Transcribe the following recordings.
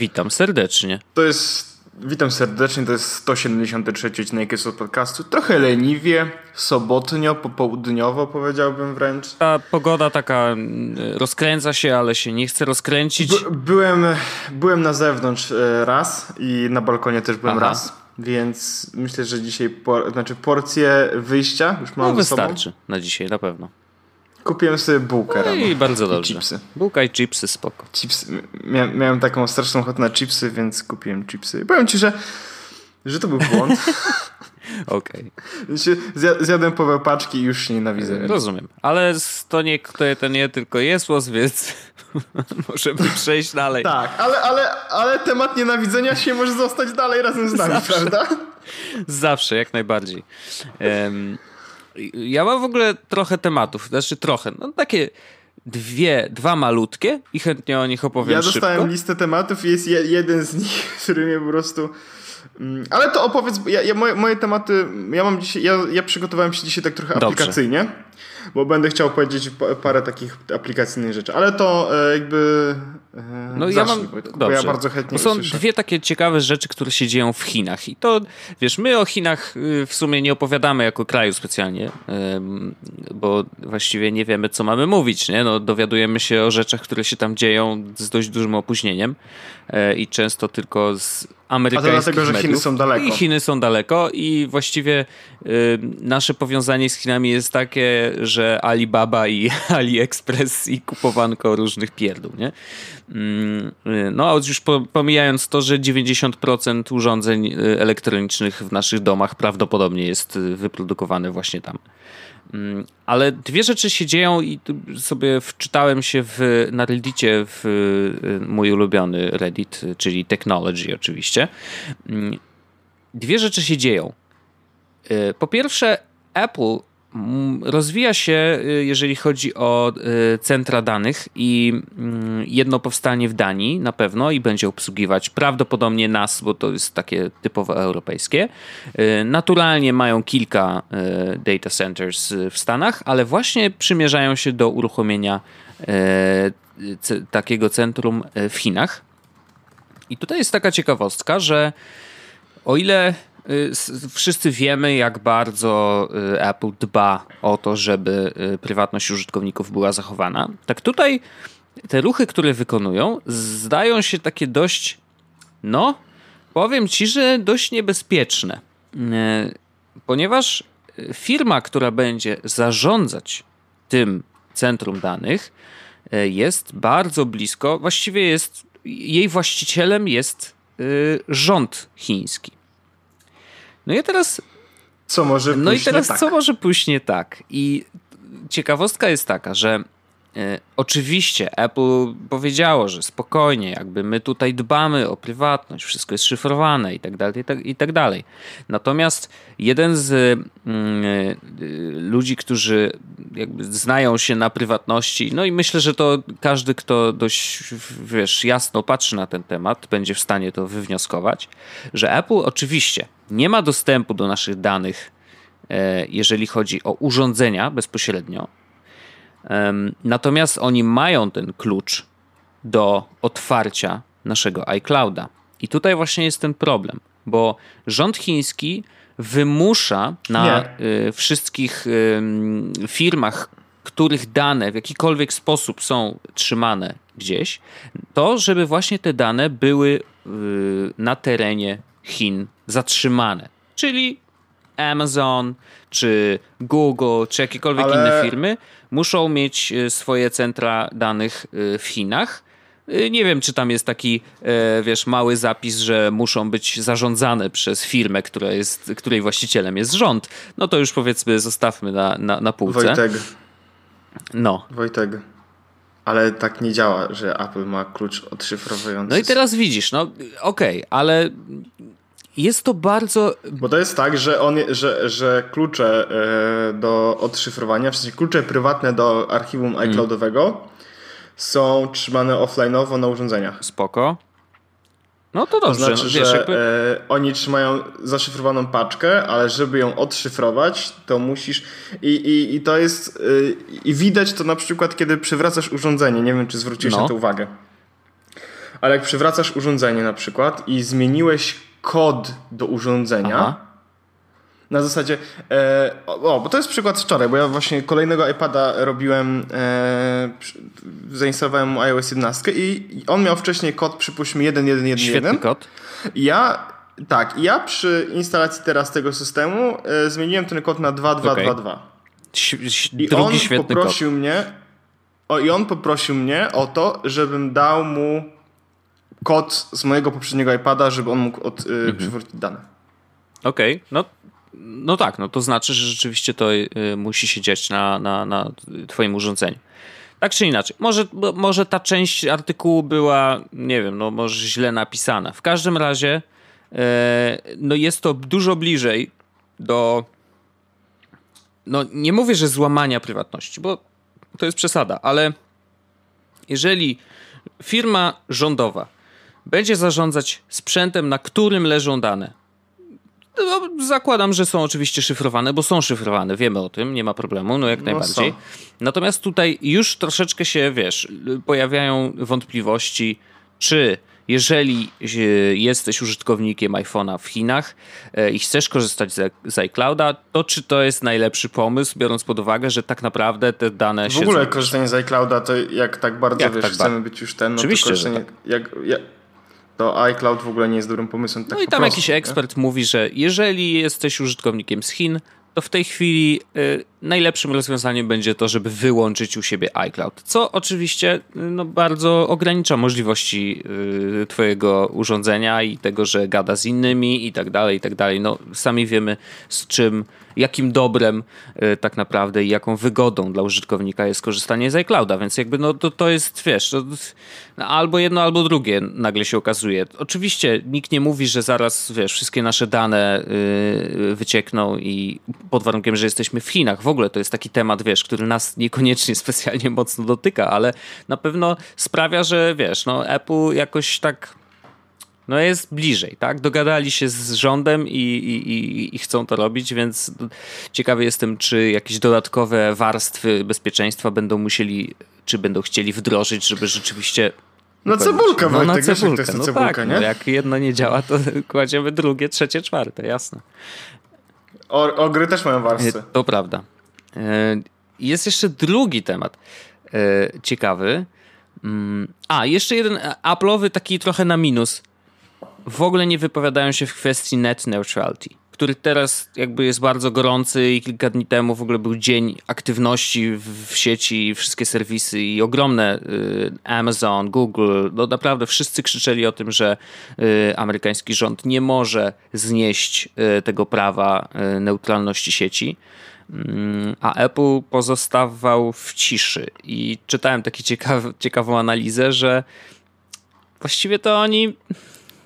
Witam serdecznie. To jest. Witam serdecznie, to jest 173 odcinek z podcastu. Trochę leniwie, sobotnio, popołudniowo powiedziałbym wręcz. Ta pogoda taka mm, rozkręca się, ale się nie chce rozkręcić. By, byłem, byłem na zewnątrz e, raz i na balkonie też byłem Aha. raz. Więc myślę, że dzisiaj por, znaczy porcję wyjścia już mam no, wystarczy na dzisiaj, na pewno. Kupiłem sobie bułkę no i bardzo dobrze. I chipsy. Bułka i chipsy, spoko. Chipsy. Mia miałem taką straszną ochotę na chipsy, więc kupiłem chipsy. Powiem ci, że, że to był błąd. Okej. Okay. Zjadłem połowę paczki i już się nienawidzę. Rozumiem. Ale to nie, to nie tylko jest los, więc możemy przejść dalej. Tak, ale, ale, ale temat nienawidzenia się może zostać dalej razem z nami, Zawsze. prawda? Zawsze, jak najbardziej. Um, ja mam w ogóle trochę tematów, znaczy trochę, no takie dwie, dwa malutkie i chętnie o nich opowiem Ja dostałem szybko. listę tematów i jest je, jeden z nich, który mnie po prostu... Mm, ale to opowiedz, ja, ja moje, moje, tematy, ja mam dzisiaj, ja, ja przygotowałem się dzisiaj tak trochę Dobrze. aplikacyjnie bo będę chciał powiedzieć parę takich aplikacyjnych rzeczy, ale to e, jakby e, no ja mam dobrze. ja bardzo chętnie bo są dwie takie ciekawe rzeczy, które się dzieją w Chinach i to, wiesz, my o Chinach y, w sumie nie opowiadamy jako kraju specjalnie, bo właściwie nie wiemy, co mamy mówić, nie? No, dowiadujemy się o rzeczach, które się tam dzieją z dość dużym opóźnieniem e, i często tylko z amerykańskich A to dlatego, że Chiny są daleko. I Chiny są daleko i właściwie y, nasze powiązanie z Chinami jest takie, że Alibaba i AliExpress i kupowanko różnych pierdół, nie? Mm, y, no, a już pomijając to, że 90% urządzeń y, elektronicznych w naszych domach prawdopodobnie jest y, wyprodukowane właśnie tam. Mm, ale dwie rzeczy się dzieją i sobie wczytałem się w, na Reddicie w mój ulubiony Reddit, czyli Technology oczywiście. Mm, dwie rzeczy się dzieją. Po pierwsze, Apple rozwija się, y, jeżeli chodzi o y, centra danych i mm, jedno powstanie w Danii na pewno i będzie obsługiwać prawdopodobnie nas, bo to jest takie typowo europejskie. Y, naturalnie mają kilka data centers w Stanach, ale właśnie przymierzają się do uruchomienia takiego centrum w Chinach. I tutaj jest taka ciekawostka, że o ile wszyscy wiemy, jak bardzo y, Apple dba o to, żeby y, prywatność użytkowników była zachowana. Tak tutaj te ruchy, które wykonują, zdają się takie dość, no, powiem ci, że dość niebezpieczne. Ponieważ firma, która będzie zarządzać tym centrum danych, jest bardzo blisko, właściwie jest, jej właścicielem jest rząd chiński. No i teraz. Co może No i teraz, tak? co może pójść nie tak? I ciekawostka jest taka, że oczywiście Apple powiedziało, że spokojnie, jakby my tutaj dbamy o prywatność, wszystko jest szyfrowane i tak dalej, i tak, tak dalej. Natomiast jeden z mm, e, ludzi, którzy jakby znają się na prywatności, no i myślę, że to każdy, kto dość, wiesz, jasno patrzy na ten temat, będzie w stanie to wywnioskować, że Apple oczywiście nie ma dostępu do naszych danych, e, jeżeli chodzi o urządzenia bezpośrednio. Natomiast oni mają ten klucz do otwarcia naszego iClouda. I tutaj właśnie jest ten problem, bo rząd chiński wymusza na. E, wszystkich firmach, których dane w jakikolwiek sposób są trzymane gdzieś, to żeby właśnie te dane były na terenie Chin zatrzymane. Czyli Amazon, czy Google, czy jakiekolwiek Ale... inne firmy muszą mieć e, swoje centra danych e, w Chinach. E, nie wiem, czy tam jest taki, wiesz, mały zapis, że muszą być zarządzane przez firmę, która jest, której właścicielem jest rząd. No to już powiedzmy zostawmy na, na, na półce. Wojtek. No. Wojtek. Ale tak nie działa, że Apple ma klucz odszyfrowujący. No i teraz widzisz, no okej, okay, ale jest to bardzo. Bo to jest tak, że, on, że, że klucze e, do odszyfrowania, w sensie klucze prywatne do archiwum mm. iCloudowego są trzymane offline'owo na urządzeniach. Spoko. No to dobrze. To znaczy, no, wiesz, że jakby... e, oni trzymają zaszyfrowaną paczkę, ale żeby ją odszyfrować, to musisz. I, i, i to jest. E, I widać to na przykład, kiedy przywracasz urządzenie. Nie wiem, czy zwróciłeś no. na to uwagę ale jak przywracasz urządzenie na przykład i zmieniłeś kod do urządzenia, Aha. na zasadzie, e, o, bo to jest przykład wczoraj, bo ja właśnie kolejnego iPada robiłem, e, zainstalowałem mu iOS 11 i, on miał wcześniej kod, przypuśćmy 1.1.1.1. Świetny kod. Ja tak, ja przy instalacji teraz tego systemu e, zmieniłem ten kod na 2222. Okay. I on poprosił kod. mnie o, i on poprosił mnie o to, żebym dał mu kod z mojego poprzedniego iPada, żeby on mógł od, y, mhm. przywrócić dane. Okej, okay. no, no tak, no to znaczy, że rzeczywiście to y, musi się dziać na, na, na twoim urządzeniu. Tak czy inaczej, może, może ta część artykułu była, nie wiem, no może źle napisana. W każdym razie E, no jest to dużo bliżej do. No nie mówię, że złamania prywatności, bo to jest przesada, ale jeżeli firma rządowa będzie zarządzać sprzętem, na którym leżą dane, no, zakładam, że są oczywiście szyfrowane, bo są szyfrowane, wiemy o tym, nie ma problemu, no jak no najbardziej. Natomiast tutaj już troszeczkę się, wiesz, pojawiają wątpliwości, czy jeżeli e, jesteś użytkownikiem iPhone'a w Chinach e, i chcesz korzystać z iClouda, to czy to jest najlepszy pomysł, biorąc pod uwagę, że tak naprawdę te dane w się... W ogóle korzystanie z iClouda, to jak tak bardzo jak wiesz, tak chcemy być już ten, no Oczywiście, to tak. jak, jak, to iCloud w ogóle nie jest dobrym pomysłem. Tak no i tam prostu, jakiś nie? ekspert mówi, że jeżeli jesteś użytkownikiem z Chin, to w tej chwili y, najlepszym rozwiązaniem będzie to, żeby wyłączyć u siebie iCloud. Co oczywiście y, no, bardzo ogranicza możliwości y, Twojego urządzenia i tego, że gada z innymi i tak dalej, i tak dalej. No, sami wiemy z czym jakim dobrem y, tak naprawdę i jaką wygodą dla użytkownika jest korzystanie z iClouda, więc jakby no to, to jest, wiesz, no, albo jedno, albo drugie nagle się okazuje. Oczywiście nikt nie mówi, że zaraz, wiesz, wszystkie nasze dane wyciekną i pod warunkiem, że jesteśmy w Chinach. W ogóle to jest taki temat, wiesz, który nas niekoniecznie specjalnie mocno dotyka, ale na pewno sprawia, że wiesz, no Apple jakoś tak no jest bliżej, tak? Dogadali się z rządem i, i, i, chcą to robić, więc ciekawy jestem, czy jakieś dodatkowe warstwy bezpieczeństwa będą musieli, czy będą chcieli wdrożyć, żeby rzeczywiście no cebulka, no, na cebulkę, to jest no cebulka, tak, nie? No, jak jedno nie działa, to kładziemy drugie, trzecie, czwarte, jasne. O, ogry też mają warstwy. To prawda. E, jest jeszcze drugi temat e, ciekawy. Mm, a, jeszcze jeden Apple'owy taki trochę na minus. W ogóle nie wypowiadają się w kwestii net neutrality, który teraz jakby jest bardzo gorący i kilka dni temu w ogóle był dzień aktywności w, sieci, wszystkie serwisy i ogromne y, Amazon, Google, no naprawdę wszyscy krzyczeli o tym, że y, amerykański rząd nie może znieść y, tego prawa neutralności sieci a Apple pozostawał w ciszy. I czytałem taką ciekaw, ciekawą analizę, że właściwie to oni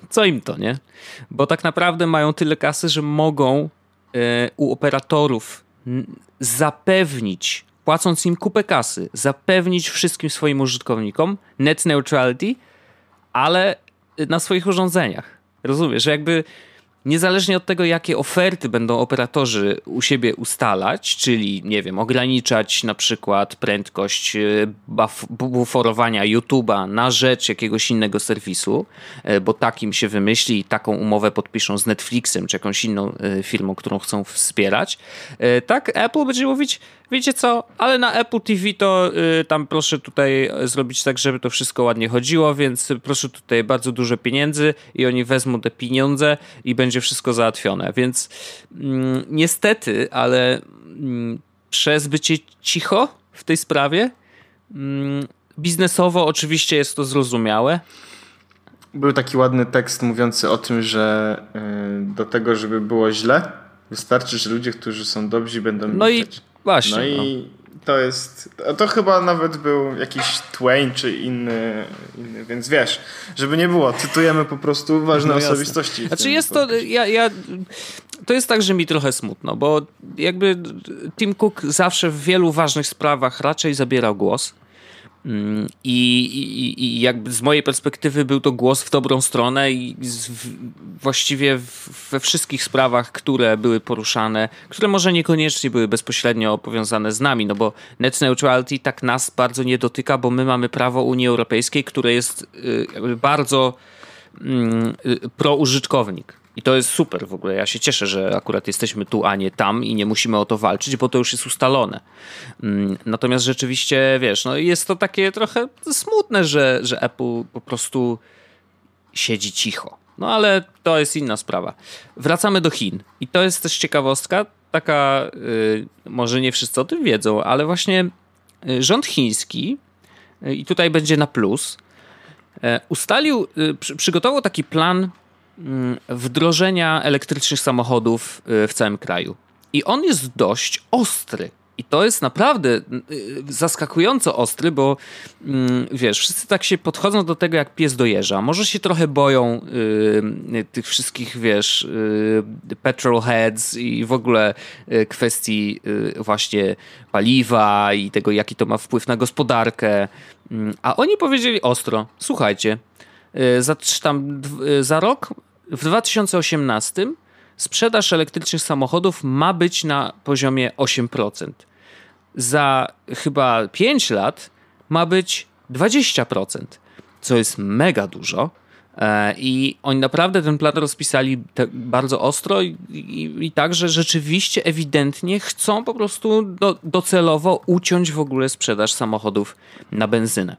co im to, nie? Bo tak naprawdę mają tyle kasy, że mogą y, u operatorów zapewnić, płacąc im kupę kasy, zapewnić wszystkim swoim użytkownikom net neutrality, ale na swoich urządzeniach. Rozumiesz, że jakby niezależnie od tego, jakie oferty będą operatorzy u siebie ustalać, czyli nie wiem, ograniczać na przykład prędkość e, buforowania YouTube'a na rzecz jakiegoś innego serwisu, e, bo takim się wymyśli i taką umowę podpiszą z Netflixem czy jakąś inną e, firmą, którą chcą wspierać, tak Apple będzie mówić, wiecie co, ale na Apple TV to y, tam proszę tutaj zrobić tak, żeby to wszystko ładnie chodziło, więc proszę tutaj bardzo dużo pieniędzy i oni wezmą te pieniądze i będzie wszystko załatwione. Więc mm, niestety, ale mm, przez bycie cicho w tej sprawie, mm, biznesowo oczywiście jest to zrozumiałe. Był taki ładny tekst mówiący o tym, że y, do tego, żeby było źle, wystarczy, że ludzie, którzy są dobrzy, będą no milczeć. I Właśnie. No i no. to jest. To chyba nawet był jakiś Twain czy inny, inny, więc wiesz, żeby nie było, cytujemy po prostu ważne no osobistości. Znaczy jest to. Ja, ja, to jest tak, że mi trochę smutno, bo jakby Tim Cook zawsze w wielu ważnych sprawach raczej zabierał głos. Mm, I, i, I, jakby z mojej perspektywy był to głos w dobrą stronę i z, w, właściwie w, we wszystkich sprawach, które były poruszane, które może niekoniecznie były bezpośrednio powiązane z nami, no bo net neutrality tak nas bardzo nie dotyka, bo my mamy prawo Unii Europejskiej, które jest y, bardzo mm, y, proużytkownik. I to jest super w ogóle. Ja się cieszę, że akurat jesteśmy tu, a nie tam i nie musimy o to walczyć, bo to już jest ustalone. Mm, natomiast rzeczywiście, wiesz, no jest to takie trochę smutne, że, że Apple po prostu siedzi cicho. No ale to jest inna sprawa. Wracamy do Chin. I to jest też ciekawostka, taka, yy, może nie wszyscy o tym wiedzą, ale właśnie y, rząd chiński, yy, i tutaj będzie na plus, yy, ustalił, y, przygotował taki plan wdrożenia elektrycznych samochodów y, w całym kraju. I on jest dość ostry. I to jest naprawdę y, zaskakująco ostry, bo mm, wiesz, wszyscy tak się podchodzą do tego, jak pies dojeżdża. Może się trochę boją y, tych wszystkich, wiesz, y, petrol heads i w ogóle y, kwestii y, właśnie paliwa i tego, jaki to ma wpływ na gospodarkę. Mm, a oni powiedzieli ostro, słuchajcie, za, tam, za rok w 2018 sprzedaż elektrycznych samochodów ma być na poziomie 8%. Za chyba 5 lat ma być 20%, co jest mega dużo. E, I oni naprawdę ten plan rozpisali bardzo ostro i, i, i tak, że rzeczywiście ewidentnie chcą po prostu do, docelowo uciąć w ogóle sprzedaż samochodów na benzynę.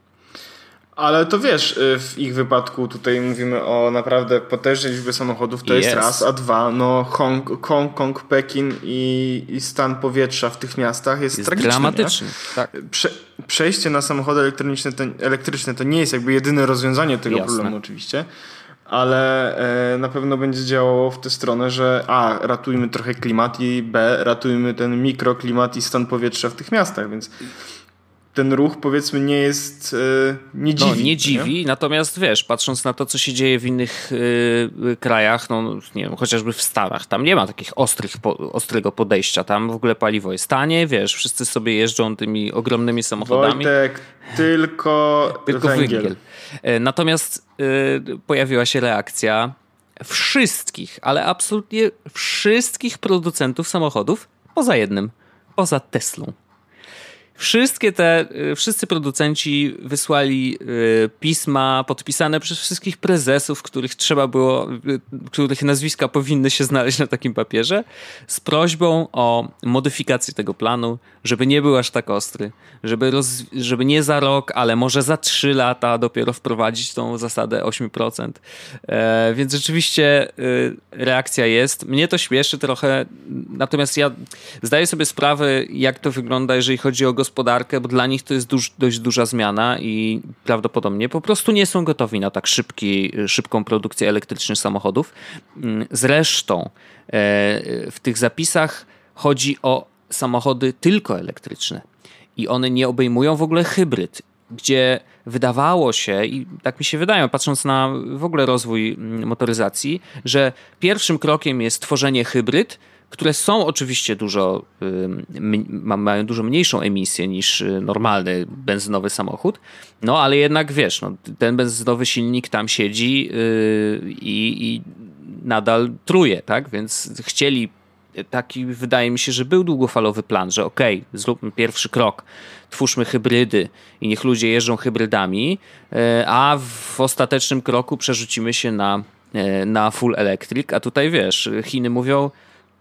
Ale to wiesz, y, w ich wypadku tutaj mówimy o naprawdę potężnej liczbie samochodów, to jest, jest raz, a dwa, no Hong Kong, Kong Pekin i, i, stan powietrza w tych miastach jest, jest tragiczny. dramatyczny. Tak. Prze przejście na samochody elektroniczne to, elektryczne to nie jest jakby jedyne rozwiązanie tego Jasne. problemu oczywiście, ale e, na pewno będzie działało w tę stronę, że a, ratujmy trochę klimat i b, ratujmy ten mikroklimat i stan powietrza w tych miastach, więc ten ruch powiedzmy nie jest, e, nie no, dziwi. No, nie dziwi, nie? natomiast wiesz, patrząc na to, co się dzieje w innych y, krajach, no nie wiem, chociażby w Stanach, tam nie ma takich ostrych, po, ostrego podejścia, tam w ogóle paliwo jest tanie, wiesz, wszyscy sobie jeżdżą tymi ogromnymi samochodami. Wojtek, tylko, tylko węgiel. węgiel. Natomiast y, pojawiła się reakcja wszystkich, ale absolutnie wszystkich producentów samochodów, poza jednym, poza Teslą. Wszystkie te, y, wszyscy producenci wysłali y, pisma podpisane przez wszystkich prezesów, których trzeba było, y, których nazwiska powinny się znaleźć na takim papierze, z prośbą o modyfikację tego planu, żeby nie był aż tak ostry, żeby, roz, żeby nie za rok, ale może za trzy lata dopiero wprowadzić tą zasadę 8%. E, więc rzeczywiście reakcja jest. Mnie to śmieszy trochę, natomiast ja zdaję sobie sprawę, jak to wygląda, jeżeli chodzi o gospodarkę gospodarkę, bo dla nich to jest duż, dość duża zmiana i prawdopodobnie po prostu nie są gotowi na tak szybki, szybką produkcję elektrycznych samochodów. Mm, zresztą e, w tych zapisach chodzi o samochody tylko elektryczne i one nie obejmują w ogóle hybryd, gdzie wydawało się, i tak mi się wydaje, patrząc na w ogóle rozwój mm, motoryzacji, że pierwszym krokiem jest tworzenie hybryd, które są oczywiście dużo, mają dużo mniejszą emisję niż y, normalny benzynowy samochód, no ale jednak wiesz, no, ten benzynowy silnik tam siedzi y, i, i nadal truje, tak? Więc chcieli taki wydaje mi się, że był długofalowy plan, że okej, okay, zróbmy pierwszy krok, twórzmy hybrydy i niech ludzie jeżdżą hybrydami, y, a w ostatecznym kroku przerzucimy się na, na full electric, a tutaj wiesz, Chiny mówią,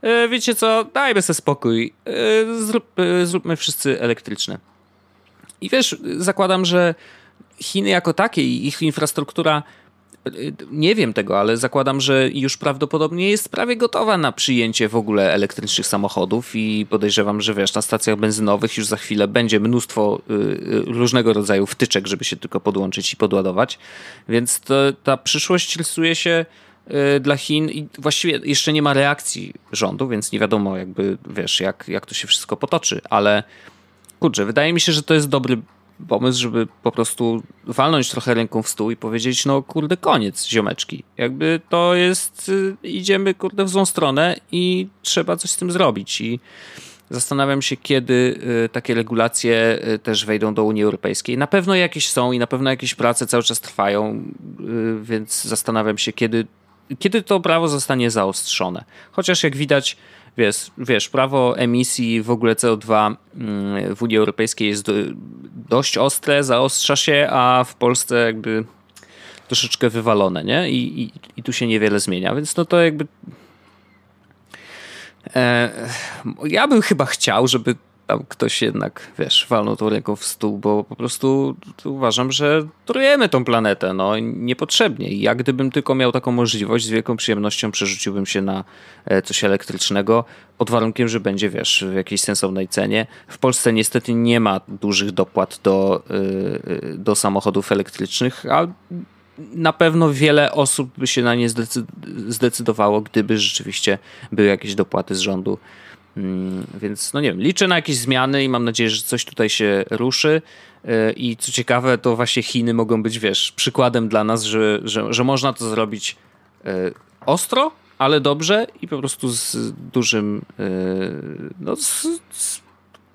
E, wiecie co, dajmy sobie spokój, e, Zrób, e, zróbmy wszyscy elektryczne. I wiesz, zakładam, że Chiny jako takie i ich infrastruktura, nie wiem tego, ale zakładam, że już prawdopodobnie jest prawie gotowa na przyjęcie w ogóle elektrycznych samochodów i podejrzewam, że wiesz, na stacjach benzynowych już za chwilę będzie mnóstwo różnego rodzaju wtyczek, żeby się tylko podłączyć i podładować. Więc to, ta przyszłość rysuje się dla Chin i właściwie jeszcze nie ma reakcji rządu, więc nie wiadomo jakby, wiesz, jak, jak to się wszystko potoczy, ale kurczę, wydaje mi się, że to jest dobry pomysł, żeby po prostu walnąć trochę ręką w stół i powiedzieć, no kurde, koniec, ziomeczki. Jakby to jest, y, idziemy kurde w złą stronę i trzeba coś z tym zrobić i Zastanawiam się, kiedy takie regulacje też wejdą do Unii Europejskiej. Na pewno jakieś są i na pewno jakieś prace cały czas trwają, więc zastanawiam się, kiedy, kiedy to prawo zostanie zaostrzone. Chociaż jak widać, wiesz, wiesz, prawo emisji w ogóle CO2 mm, w Unii Europejskiej jest dość ostre, zaostrza się, a w Polsce jakby troszeczkę wywalone, nie? I, i, i tu się niewiele zmienia, więc no to jakby e, ja bym chyba chciał, żeby tam ktoś jednak, wiesz, walnął tą ręką w stół, bo po prostu uważam, że trujemy tą planetę, no niepotrzebnie. I ja gdybym tylko miał taką możliwość, z wielką przyjemnością przerzuciłbym się na e, coś elektrycznego, pod warunkiem, że będzie, wiesz, w jakiejś sensownej cenie. W Polsce niestety nie ma dużych dopłat do, e, do samochodów elektrycznych, a na pewno wiele osób by się na nie zdecydowało, gdyby rzeczywiście były jakieś dopłaty z rządu więc no nie wiem, liczę na jakieś zmiany i mam nadzieję, że coś tutaj się ruszy. E, I co ciekawe, to właśnie Chiny mogą być, wiesz, przykładem dla nas, że, że, że można to zrobić e, ostro, ale dobrze i po prostu z dużym, e, no, z, z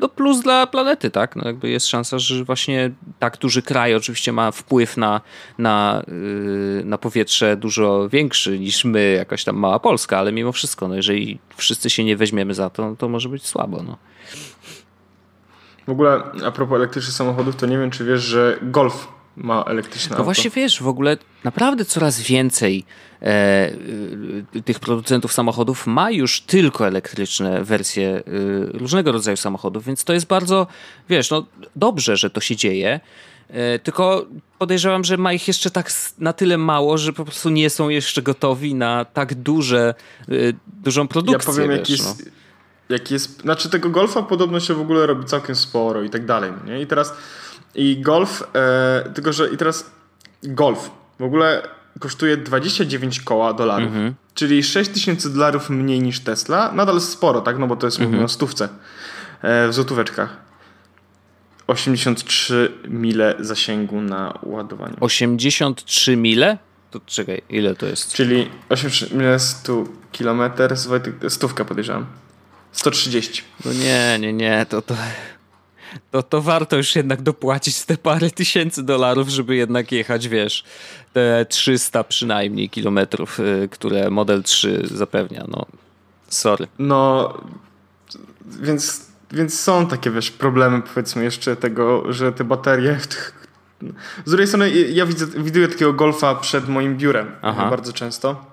no plus dla planety, tak? No jakby jest szansa, że właśnie tak duży kraj oczywiście ma wpływ na, na, yy, na powietrze dużo większy niż my, jakaś tam mała Polska, ale mimo wszystko, no jeżeli wszyscy się nie weźmiemy za to, to może być słabo, no. W ogóle a propos elektrycznych samochodów, to nie wiem, czy wiesz, że Golf ma elektryczne No auto. właśnie wiesz, w ogóle naprawdę coraz więcej tych producentów samochodów ma już tylko elektryczne wersje y, różnego rodzaju samochodów, więc to jest bardzo, wiesz, no dobrze, że to się dzieje. E, tylko podejrzewam, że ma ich jeszcze tak na tyle mało, że po prostu nie są jeszcze gotowi na tak duże, y, dużą produkcję. Ja powiem, wiesz, jaki jest, no. jaki jest. Znaczy, tego golfa podobno się w ogóle robi całkiem sporo i tak dalej. Nie? I teraz i Golf, e, tylko że i teraz Golf w ogóle kosztuje 29 koła dolarów, mhm. czyli 6 tysięcy dolarów mniej niż Tesla. Nadal sporo, tak? No bo to jest mhm. mówimy o stówce e, w złotóweczkach. 83 mile zasięgu na ładowanie. 83 mile? To czekaj, ile to jest? Czyli 83 mile 100 kilometr, stówka podejrzewam. 130. No nie, nie, nie, to to to, to warto już jednak dopłacić te parę tysięcy dolarów, żeby jednak jechać, wiesz, te 300 przynajmniej kilometrów, y, które Model 3 zapewnia. No, sorry. No, więc, więc są takie, wiesz, problemy, powiedzmy, jeszcze tego, że te baterie z drugiej strony ja widzę, widuję takiego golfa przed moim biurem Aha. bardzo często.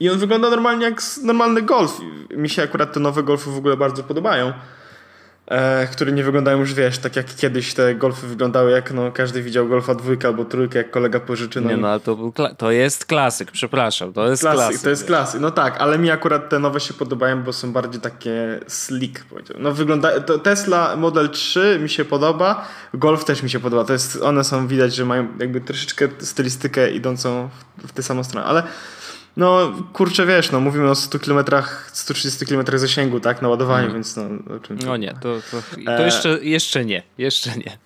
I on wygląda normalnie jak normalny golf. Mi się akurat te nowe golfy w ogóle bardzo podobają e, które nie wyglądają już, wiesz, tak jak kiedyś te golfy wyglądały, jak no, każdy widział golfa dwójka albo trójkę, jak kolega pożyczy. No nie, no ale to, był to jest klasyk, przepraszam, to jest klasyk. klasyk to jest klasyk, no tak, ale mi akurat te nowe się podobają, bo są bardziej takie slick, powiedziałbym. No wygląda, Tesla Model 3 mi się podoba, Golf też mi się podoba, to jest, one są, widać, że mają jakby troszeczkę stylistykę idącą w, w tę samą stronę, ale no, kurczę, wiesz, no, mówimy o 100 km, 130 km zasięgu, tak, na ładowaniu, hmm. więc no... O czym no nie, to, to, to jeszcze, jeszcze nie, jeszcze nie.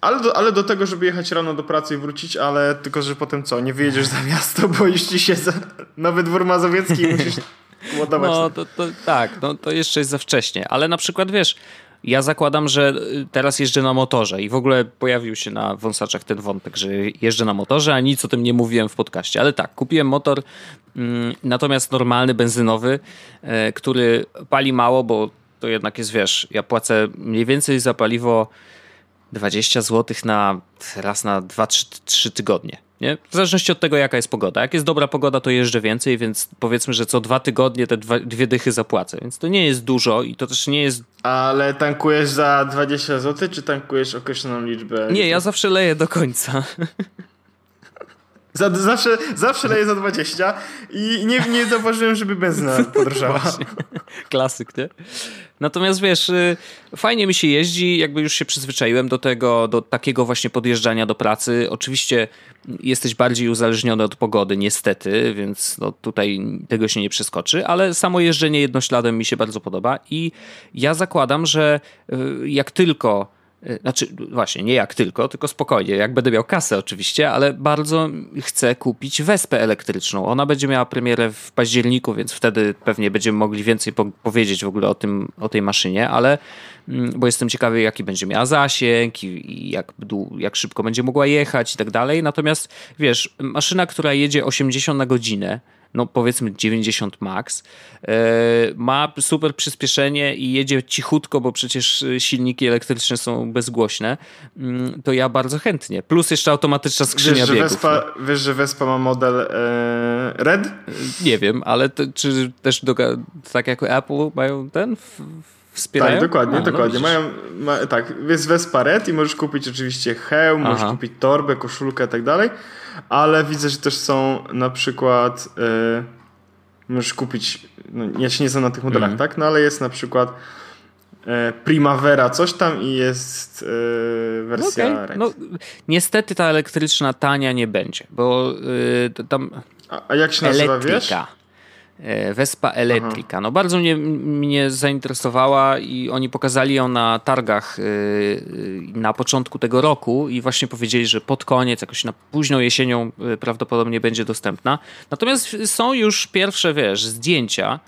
Ale do, ale do tego, żeby jechać rano do pracy i wrócić, ale tylko, że potem co, nie wyjedziesz za miasto, bo jeśli się za nowy dwór mazowiecki musisz ładować. No, to, to, tak, no, to jeszcze jest za wcześnie, ale na przykład, wiesz, ja zakładam, że y, teraz jeżdżę na motorze i w ogóle pojawił się na wąsaczach ten wątek, że jeżdżę na motorze, a nic o tym nie mówiłem w podcaście. Ale tak, kupiłem motor, mm, natomiast normalny, benzynowy, e, który pali mało, bo to jednak jest, wiesz, ja płacę mniej więcej za paliwo 20 zł na raz na 2-3 tygodnie. Nie? W zależności od tego, jaka jest pogoda. Jak jest dobra pogoda, to jeżdżę więcej, więc powiedzmy, że co dwa tygodnie te dwa, dwie dychy zapłacę. Więc to nie jest dużo i to też nie jest. Ale tankujesz za 20 zł, czy tankujesz określoną liczbę? Nie, ja zawsze leję do końca. Za, zawsze, zawsze leję za 20 i nie, nie zauważyłem, żeby benzyna podrożała. Klasyk, nie? Natomiast wiesz, y, fajnie mi się jeździ, jakby już się przyzwyczaiłem do tego, do takiego właśnie podjeżdżania do pracy. Oczywiście jesteś bardziej uzależniony od pogody, niestety, więc no tutaj tego się nie przeskoczy, ale samo jeżdżenie jednośladem mi się bardzo podoba i ja zakładam, że y, jak tylko znaczy, właśnie, nie jak tylko, tylko spokojnie, jak będę miał kasę oczywiście, ale bardzo chcę kupić wespę elektryczną. Ona będzie miała premierę w październiku, więc wtedy pewnie będziemy mogli więcej po powiedzieć w ogóle o, tym, o tej maszynie, ale mm, bo jestem ciekawy, jaki będzie miała zasięg i, i jak, jak szybko będzie mogła jechać i tak dalej. Natomiast wiesz, maszyna, która jedzie 80 na godzinę, no powiedzmy 90 max, e, ma super przyspieszenie i jedzie cichutko, bo przecież silniki elektryczne są bezgłośne, mm, to ja bardzo chętnie. Plus jeszcze automatyczna skrzynia wiesz, biegów. Vespa, no. Wiesz, że Vespa ma model e, Red? Nie wiem, ale to, czy też do, tak jak Apple mają ten... W, wspierają? Tak, dokładnie, A, no dokładnie. No Mają, ma, tak, jest Vespa Red i możesz kupić oczywiście hełm, Aha. możesz kupić torbę, koszulkę i tak dalej ale widzę, że też są na przykład yy, możesz kupić, no, ja się nie znam na tych modelach, mm. tak? No ale jest na przykład yy, Primavera coś tam i jest yy, wersja no, okay. no, Niestety ta elektryczna tania nie będzie, bo tam a, a, jak się nazywa, Elektryka. wiesz? E, Vespa Electrica. No bardzo mnie, mnie zainteresowała i oni pokazali ją na targach e, na początku tego roku i właśnie powiedzieli, że pod koniec, jakoś na późną jesienią e, prawdopodobnie będzie dostępna. Natomiast są już pierwsze, wiesz, zdjęcia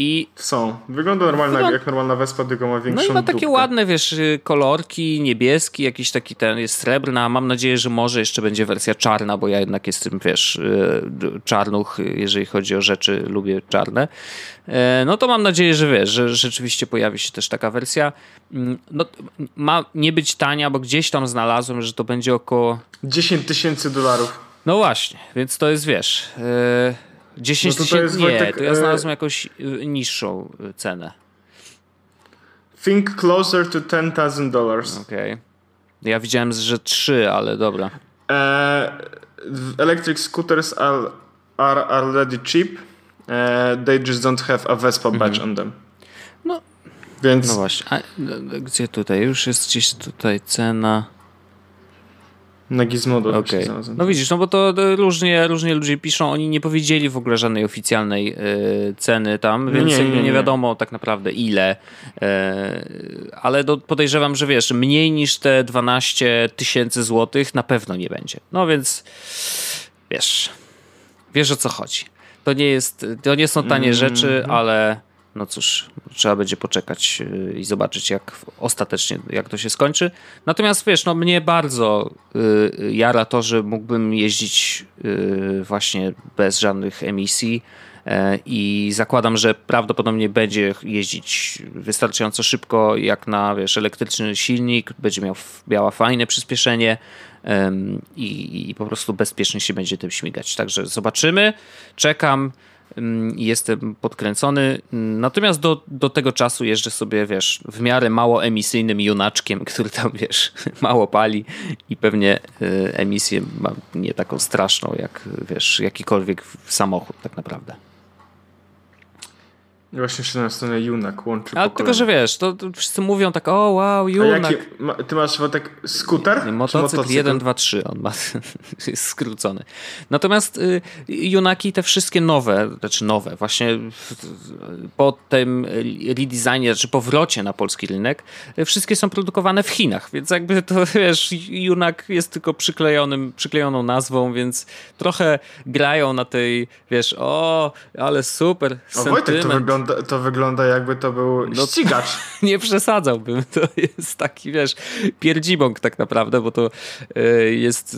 i Są. Wygląda normalna, jak normalna Vespa, tylko ma większą No i ma takie dupkę. ładne, wiesz, kolorki, niebieski, jakiś taki ten jest srebrna. Mam nadzieję, że może jeszcze będzie wersja czarna, bo ja jednak jestem, wiesz, y, czarnuch, jeżeli chodzi o rzeczy, lubię czarne. E, no to mam nadzieję, że wiesz, że rzeczywiście pojawi się też taka wersja. Mm, no, ma nie być tania, bo gdzieś tam znalazłem, że to będzie około... 10 tysięcy dolarów. No właśnie, więc to jest, wiesz... Yy 10 no tysięcy? Nie, Wojtek, to ja e, znalazłem jakąś y, niższą y, cenę. Think closer to $10,000. Okej. Okay. Ja widziałem, że 3, ale dobra. E, electric scooters are, are already cheap. Uh, they just don't have a Vespa badge mhm. on them. No, Więc... no właśnie. A, gdzie tutaj? Już jest gdzieś tutaj cena. Na Gizmodo. Okay. No widzisz, no bo to różnie, różnie ludzie piszą, oni nie powiedzieli w ogóle żadnej oficjalnej y, ceny tam, więc nie, nie, nie, nie, wiadomo tak naprawdę ile, y, ale do, podejrzewam, że wiesz, mniej niż te 12 tysięcy złotych na pewno nie będzie. No więc wiesz, wiesz o co chodzi. To nie jest, to nie są tanie mm -hmm. rzeczy, ale no cóż, trzeba będzie poczekać y, i zobaczyć, jak ostatecznie, jak to się skończy. Natomiast wiesz, no mnie bardzo y, jara to, że mógłbym jeździć y, właśnie bez żadnych emisji e, i zakładam, że prawdopodobnie będzie jeździć wystarczająco szybko jak na wiesz, elektryczny silnik, będzie miał, miała fajne przyspieszenie i, i po prostu bezpiecznie się będzie tym śmigać. Także zobaczymy, czekam jestem podkręcony. Natomiast do, do tego czasu jeżdżę sobie, wiesz, w miarę mało emisyjnym junaczkiem, który tam, wiesz, mało pali i pewnie y, emisję ma nie taką straszną, jak, wiesz, jakikolwiek samochód tak naprawdę. Właśnie się na stronę Junak łączy Ale tylko, że wiesz, to, to, wszyscy mówią tak, o wow, Junak. Ma, ty masz tak skuter? Motocykl, motocykl 1, 2, 3 on ma, jest skrócony. Natomiast y, Junaki te wszystkie nowe, znaczy nowe, właśnie po tym redesignie, czy powrocie na polski rynek, y, wszystkie są produkowane w Chinach, więc jakby to, wiesz, Junak jest tylko przyklejonym, przyklejoną nazwą, więc trochę grają na tej, wiesz, o, ale super, o, Wojtek, to wygląda wygląda, to wygląda jakby to był no, ścigacz. Nie przesadzałbym. To jest taki, wiesz, pierdzibąk tak naprawdę, bo to e, jest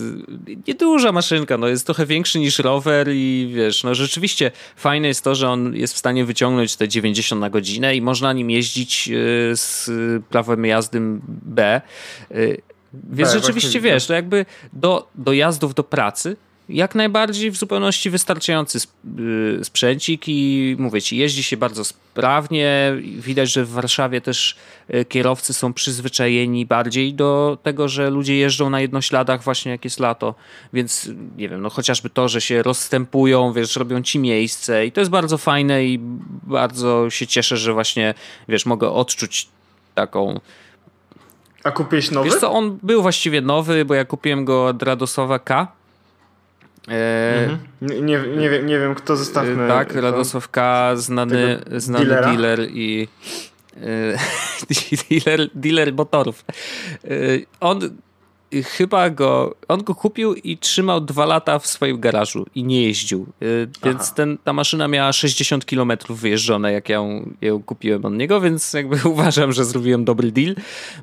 nieduża maszynka, no jest trochę większy niż rower i wiesz, no rzeczywiście fajne jest to, że on jest w stanie wyciągnąć te 90 na godzinę i można nim jeździć e, z prawem jazdy B. E, więc tak, rzeczywiście, wiesz, to jakby do, do jazdów do pracy jak najbardziej w zupełności wystarczający y, sprzęcik i mówię ci, jeździ się bardzo sprawnie. Widać, że w Warszawie też y, kierowcy są przyzwyczajeni bardziej do tego, że ludzie jeżdżą na jednośladach właśnie jak jest lato, więc nie wiem, no chociażby to, że się rozstępują, wiesz, robią ci miejsce i to jest bardzo fajne i bardzo się cieszę, że właśnie, wiesz, mogę odczuć taką a kupiłeś nowy? Wiesz co, on był właściwie nowy, bo ja kupiłem go od Radosowa K Mhm. Nie, nie, wiem, nie wiem, kto zestawmy. Tak, Radosław K., znany, znany dealer i dealer, dealer motorów. On chyba go, on go kupił i trzymał dwa lata w swoim garażu i nie jeździł. Y, więc ten, ta maszyna miała 60 km wyjeżdżone, jak ja ją, ją kupiłem od niego, więc jakby uważam, że zrobiłem dobry deal.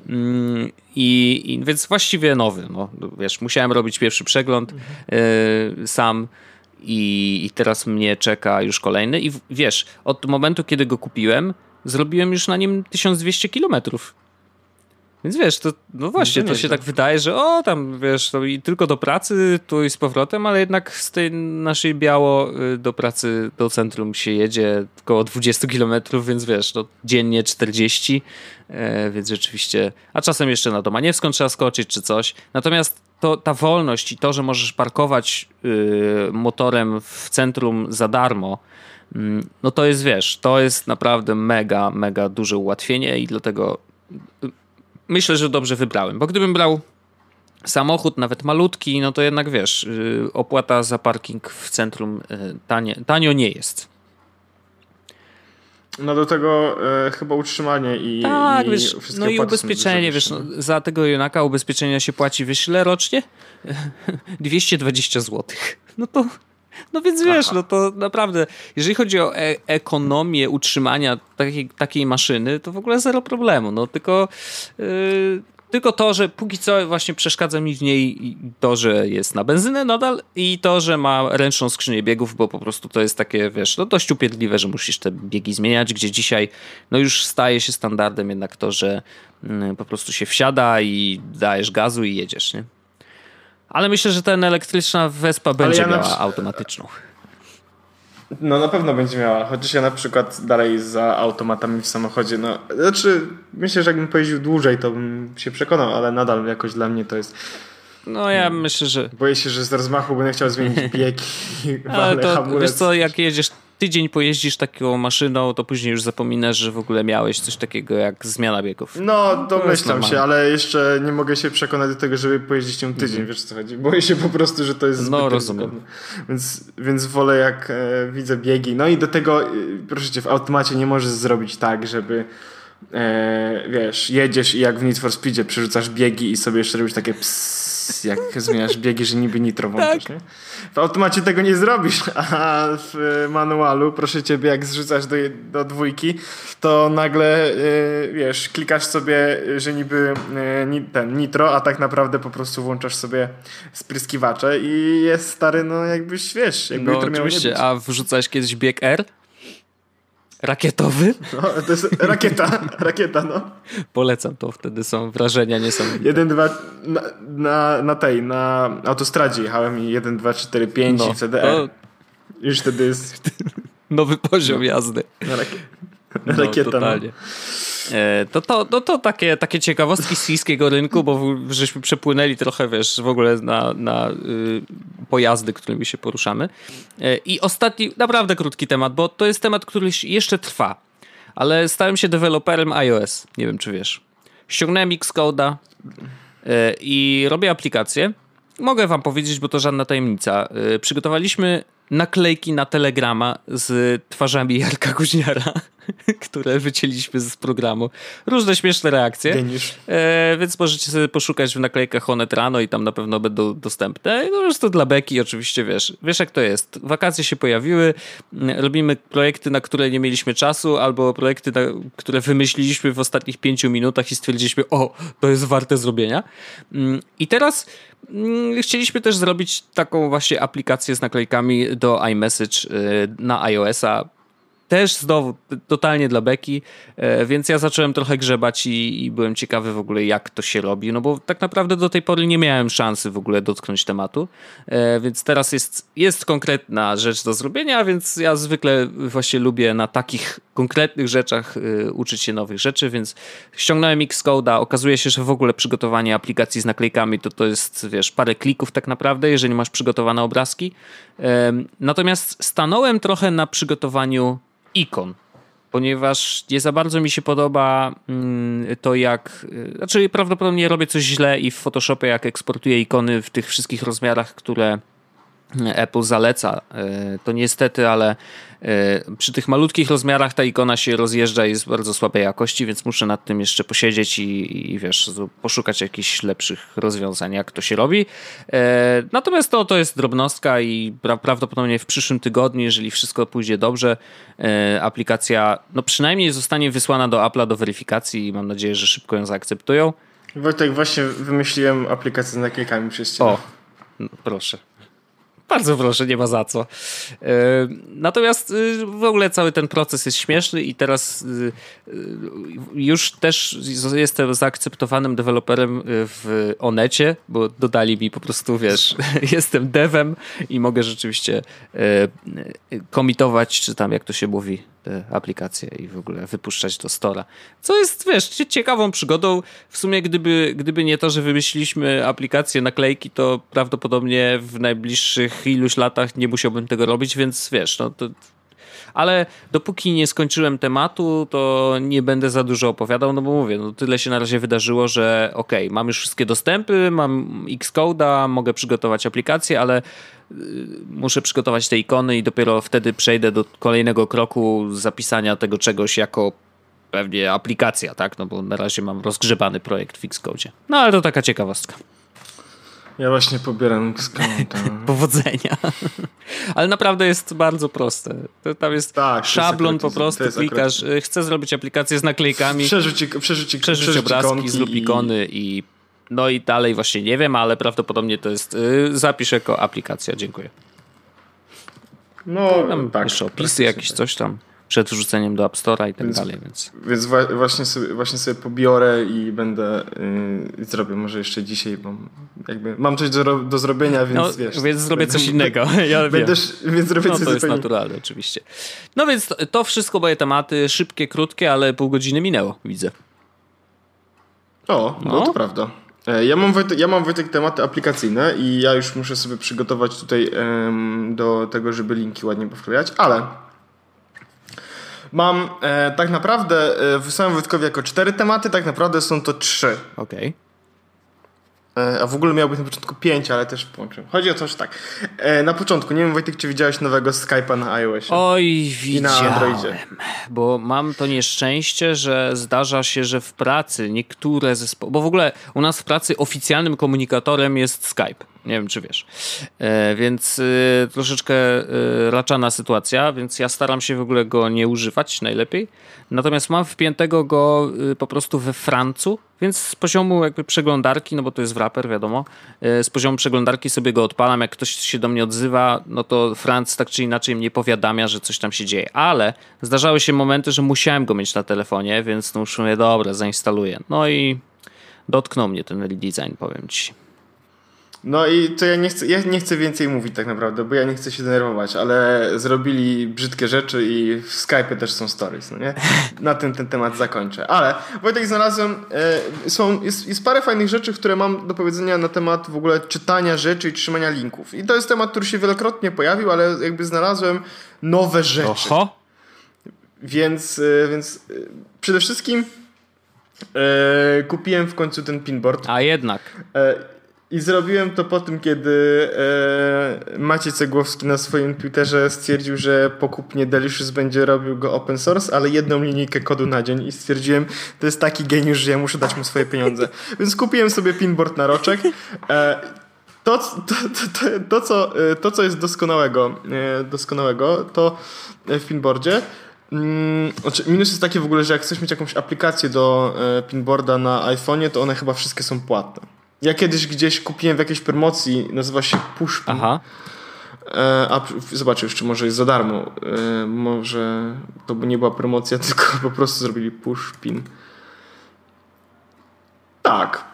Mm, I, i więc właściwie nowy. No, wiesz, musiałem robić pierwszy przegląd mhm. sam. I, I teraz mnie czeka już kolejny. I wiesz, od momentu, kiedy go kupiłem, zrobiłem już na nim 1200 kilometrów. Więc wiesz, to, no właśnie, to, to się tak wydaje, że o, tam wiesz, to i tylko do pracy, tu i z powrotem, ale jednak z tej naszej biało y, do pracy, do centrum się jedzie około 20 kilometrów, więc wiesz, no dziennie 40, e, więc rzeczywiście, a czasem jeszcze na Domaniewską trzeba skoczyć czy coś. Natomiast to, ta wolność i to, że możesz parkować y, motorem w centrum za darmo, mm, no to jest, wiesz, to jest naprawdę mega, mega duże ułatwienie i dlatego myślę, że dobrze wybrałem, bo gdybym brał samochód, nawet malutki, no to jednak wiesz, y, opłata za parking w centrum y, tanie, tanio nie jest. No do tego e, chyba utrzymanie i, tak, i wiesz, no i ubezpieczenie, wiesz, no, za tego Jonaka ubezpieczenia się płaci, wiesz ile rocznie? 220 zł. No to, no więc wiesz, Aha. no to naprawdę, jeżeli chodzi o e ekonomię utrzymania takiej, takiej maszyny, to w ogóle zero problemu. No tylko, yy, tylko to, że póki co właśnie przeszkadza mi w niej to, że jest na benzynę nadal i to, że ma ręczną skrzynię biegów, bo po prostu to jest takie, wiesz, no dość upierdliwe, że musisz te biegi zmieniać, gdzie dzisiaj no już staje się standardem jednak to, że yy, po prostu się wsiada i dajesz gazu i jedziesz, nie? Ale myślę, że ten elektryczna Vespa będzie ja miała przy... automatyczną. No na pewno będzie miała, chociaż ja na przykład dalej za automatami w samochodzie, no znaczy myślę, że jakbym pojeździł dłużej, to bym się przekonał, ale nadal jakoś dla mnie to jest no ja myślę, że... Boję się, że z rozmachu będę chciał zmienić bieg i Ale to, hamulec. wiesz co, jak jedziesz tydzień pojeździsz taką maszyną, to później już zapominasz, że w ogóle miałeś coś takiego jak zmiana biegów. No, domyślam się, ale jeszcze nie mogę się przekonać do tego, żeby pojeździć ją tydzień, mm. wiesz co chodzi. Boję się po prostu, że to jest No, rozumiem. Więc, więc wolę jak e, widzę biegi. No i do tego, e, proszę cię, w automacie nie możesz zrobić tak, żeby e, wiesz, jedziesz i jak w Need for Speedzie przerzucasz biegi i sobie jeszcze robisz takie psss jak zmieniasz biegi, że niby nitro włączysz, tak. nie? W automacie tego nie zrobisz, a w manualu, proszę ciebie, jak zrzucasz do, do dwójki, to nagle, yy, wiesz, klikasz sobie, że niby yy, ten nitro, a tak naprawdę po prostu włączasz sobie spryskiwacze i jest stary, no jakbyś, wiesz, jakby no, oczywiście, a wrzucałeś kiedyś bieg R? Rakietowy? No, to jest rakieta, rakieta, no. Polecam to, wtedy są wrażenia niesamowite. Jeden, dwa, na, na, na tej, na autostradzie jechałem i 1, 2, 4, 5 no, i wtedy to... Już wtedy jest... Nowy poziom jazdy. Na rakieta. No, rakieta, totalnie. No. E, to, to, to, to takie, takie ciekawostki z chińskiego rynku, bo żeśmy przepłynęli trochę, wiesz, w ogóle na, na y, pojazdy, którymi się poruszamy. E, I ostatni, naprawdę krótki temat, bo to jest temat, który jeszcze trwa, ale stałem się deweloperem iOS. Nie wiem, czy wiesz. Ściągnąłem Xcode'a e, i robię aplikację. Mogę wam powiedzieć, bo to żadna tajemnica. Przygotowaliśmy naklejki na Telegrama z twarzami Jarka Kuźniara. które wycięliśmy z programu. Różne śmieszne reakcje. E, więc możecie sobie poszukać w naklejkach Honet Rano i tam na pewno będą dostępne. No już to dla beki oczywiście, wiesz. Wiesz jak to jest. Wakacje się pojawiły, mm, robimy projekty, na które nie mieliśmy czasu, albo projekty, na, które wymyśliliśmy w ostatnich pięciu minutach i stwierdziliśmy, o, to jest warte zrobienia. Mm, I teraz mm, chcieliśmy też zrobić taką właśnie aplikację z naklejkami do iMessage y, na iOS-a też znowu totalnie dla beki, e, więc ja zacząłem trochę grzebać i, i, byłem ciekawy w ogóle jak to się robi, no bo tak naprawdę do tej pory nie miałem szansy w ogóle dotknąć tematu, e, więc teraz jest, jest konkretna rzecz do zrobienia, więc ja zwykle właśnie lubię na takich konkretnych rzeczach e, uczyć się nowych rzeczy, więc ściągnąłem Xcode'a, okazuje się, że w ogóle przygotowanie aplikacji z naklejkami to to jest, wiesz, parę klików tak naprawdę, jeżeli masz przygotowane obrazki, natomiast stanąłem trochę na przygotowaniu ikon, ponieważ nie za bardzo mi się podoba mm, to, jak. Y, znaczy, prawdopodobnie robię coś źle i w Photoshopie, jak eksportuję ikony w tych wszystkich rozmiarach, które Apple zaleca. E, to niestety, ale e, przy tych malutkich rozmiarach ta ikona się rozjeżdża i jest bardzo słabej jakości, więc muszę nad tym jeszcze posiedzieć i, i wiesz, poszukać jakichś lepszych rozwiązań, jak to się robi. E, natomiast to, to jest drobnostka i prawdopodobnie w przyszłym tygodniu, jeżeli wszystko pójdzie dobrze, aplikacja no przynajmniej zostanie wysłana do Apple'a do weryfikacji i mam nadzieję, że szybko ją zaakceptują. Wojtek, właśnie wymyśliłem aplikację z naklejkami przez ciebie. O, no, proszę. Bardzo proszę, nie ma za co. E, natomiast y, w ogóle cały ten proces jest śmieszny i teraz y, już też jestem zaakceptowanym deweloperem w Onecie, bo dodali mi po prostu, wiesz, jestem devem i mogę rzeczywiście komitować, czy tam jak to się mówi, te aplikacje i w ogóle wypuszczać do Stora. Co jest, wiesz, ciekawą przygodą. W sumie gdyby, gdyby nie to, że wymyśliliśmy aplikację naklejki, to prawdopodobnie w najbliższych iluś latach nie musiałbym tego robić, więc wiesz, no to ale dopóki nie skończyłem tematu, to nie będę za dużo opowiadał, no bo mówię, no tyle się na razie wydarzyło, że okej, okay, mam już wszystkie dostępy, mam Xcode'a, mogę przygotować aplikację, ale y, muszę przygotować te ikony i dopiero wtedy przejdę do kolejnego kroku zapisania tego czegoś jako pewnie aplikacja, tak? No bo na razie mam rozgrzebany projekt w Xcode. No ale to taka ciekawostka. Ja właśnie pobieram Xcounta. Powodzenia. Ale naprawdę jest bardzo proste. To tam jest tak, szablon jest po prostu, klikasz, akurat... chcę zrobić aplikację z naklejkami. Przerzuć, przerzuć, przerzuć obrazki, zrób ikony i... No i dalej właśnie nie wiem, ale prawdopodobnie to jest yy, zapisz jako aplikacja. Dziękuję. No, tam tak. Jeszcze opisy jakieś, tak. coś tam przed wrzuceniem do App Store'a i tak więc, dalej. Więc, więc właśnie, sobie, właśnie sobie pobiorę i będę yy, zrobię może jeszcze dzisiaj, bo jakby mam coś do, do zrobienia, więc no, wiesz. Więc zrobię coś innego. Ja będę, więc zrobię no, coś to jest naturalne oczywiście. No więc to, to wszystko moje tematy, szybkie, krótkie, ale pół godziny minęło, widzę. O, no, no to prawda. E, ja mam, Wojtek, ja mam Wojtek tematy aplikacyjne i ja już muszę sobie przygotować tutaj um, do tego, żeby linki ładnie powklejać, ale Mam e, tak naprawdę, e, wysłałem Wojtkowi jako cztery tematy, tak naprawdę są to trzy. Okej. Okay. E, a w ogóle miał być na początku pięć, ale też połączyłem. Chodzi o to, że tak. E, na początku, nie wiem Wojtek, czy widziałeś nowego Skype'a na iOSie? Oj, widziałem. I na Androidzie. Bo mam to nieszczęście, że zdarza się, że w pracy niektóre zespoły... Bo w ogóle u nas w pracy oficjalnym komunikatorem jest Skype. Nie wiem, czy wiesz. E, więc y, troszeczkę y, raczana sytuacja, więc ja staram się w ogóle go nie używać najlepiej. Natomiast mam wpiętego go po prostu we Francu, więc z poziomu jakby przeglądarki, no bo to jest wrapper, wiadomo, z poziomu przeglądarki sobie go odpalam. Jak ktoś się do mnie odzywa, no to Franc tak czy inaczej mnie powiadamia, że coś tam się dzieje. Ale zdarzały się momenty, że musiałem go mieć na telefonie, więc no już mówię, dobra, zainstaluję. No i dotknął mnie ten redesign, powiem ci. No i to ja nie, chcę, ja nie chcę więcej mówić tak naprawdę, bo ja nie chcę się denerwować, ale zrobili brzydkie rzeczy i w Skype też są stories, no nie? Na tym ten temat zakończę. Ale Wojtek znalazłem, e, są, jest, jest parę fajnych rzeczy, które mam do powiedzenia na temat w ogóle czytania rzeczy i trzymania linków. I to jest temat, który się wielokrotnie pojawił, ale jakby znalazłem nowe rzeczy. Oho. Więc, e, więc e, przede wszystkim e, kupiłem w końcu ten pinboard. A jednak. E, i zrobiłem to po tym, kiedy e, Maciej Cegłowski na swoim Twitterze stwierdził, że pokupnie Delicious będzie robił go open source, ale jedną linijkę kodu na dzień i stwierdziłem, to jest taki geniusz, że ja muszę dać mu swoje pieniądze. Więc kupiłem sobie pinboard na roczek. E, to, to, to, to, co, e, to, co jest doskonałego, e, doskonałego, to w pinboardzie mm, znaczy minus jest taki w ogóle, że jak chcesz mieć jakąś aplikację do e, pinboarda na iPhone'ie, to one chyba wszystkie są płatne. Ja kiedyś gdzieś kupiłem w jakiejś promocji, nazywa się Pushpin. Aha. E, a zobaczę jeszcze, może jest za darmo. E, może to by nie była promocja, tylko po prostu zrobili Pushpin. Tak.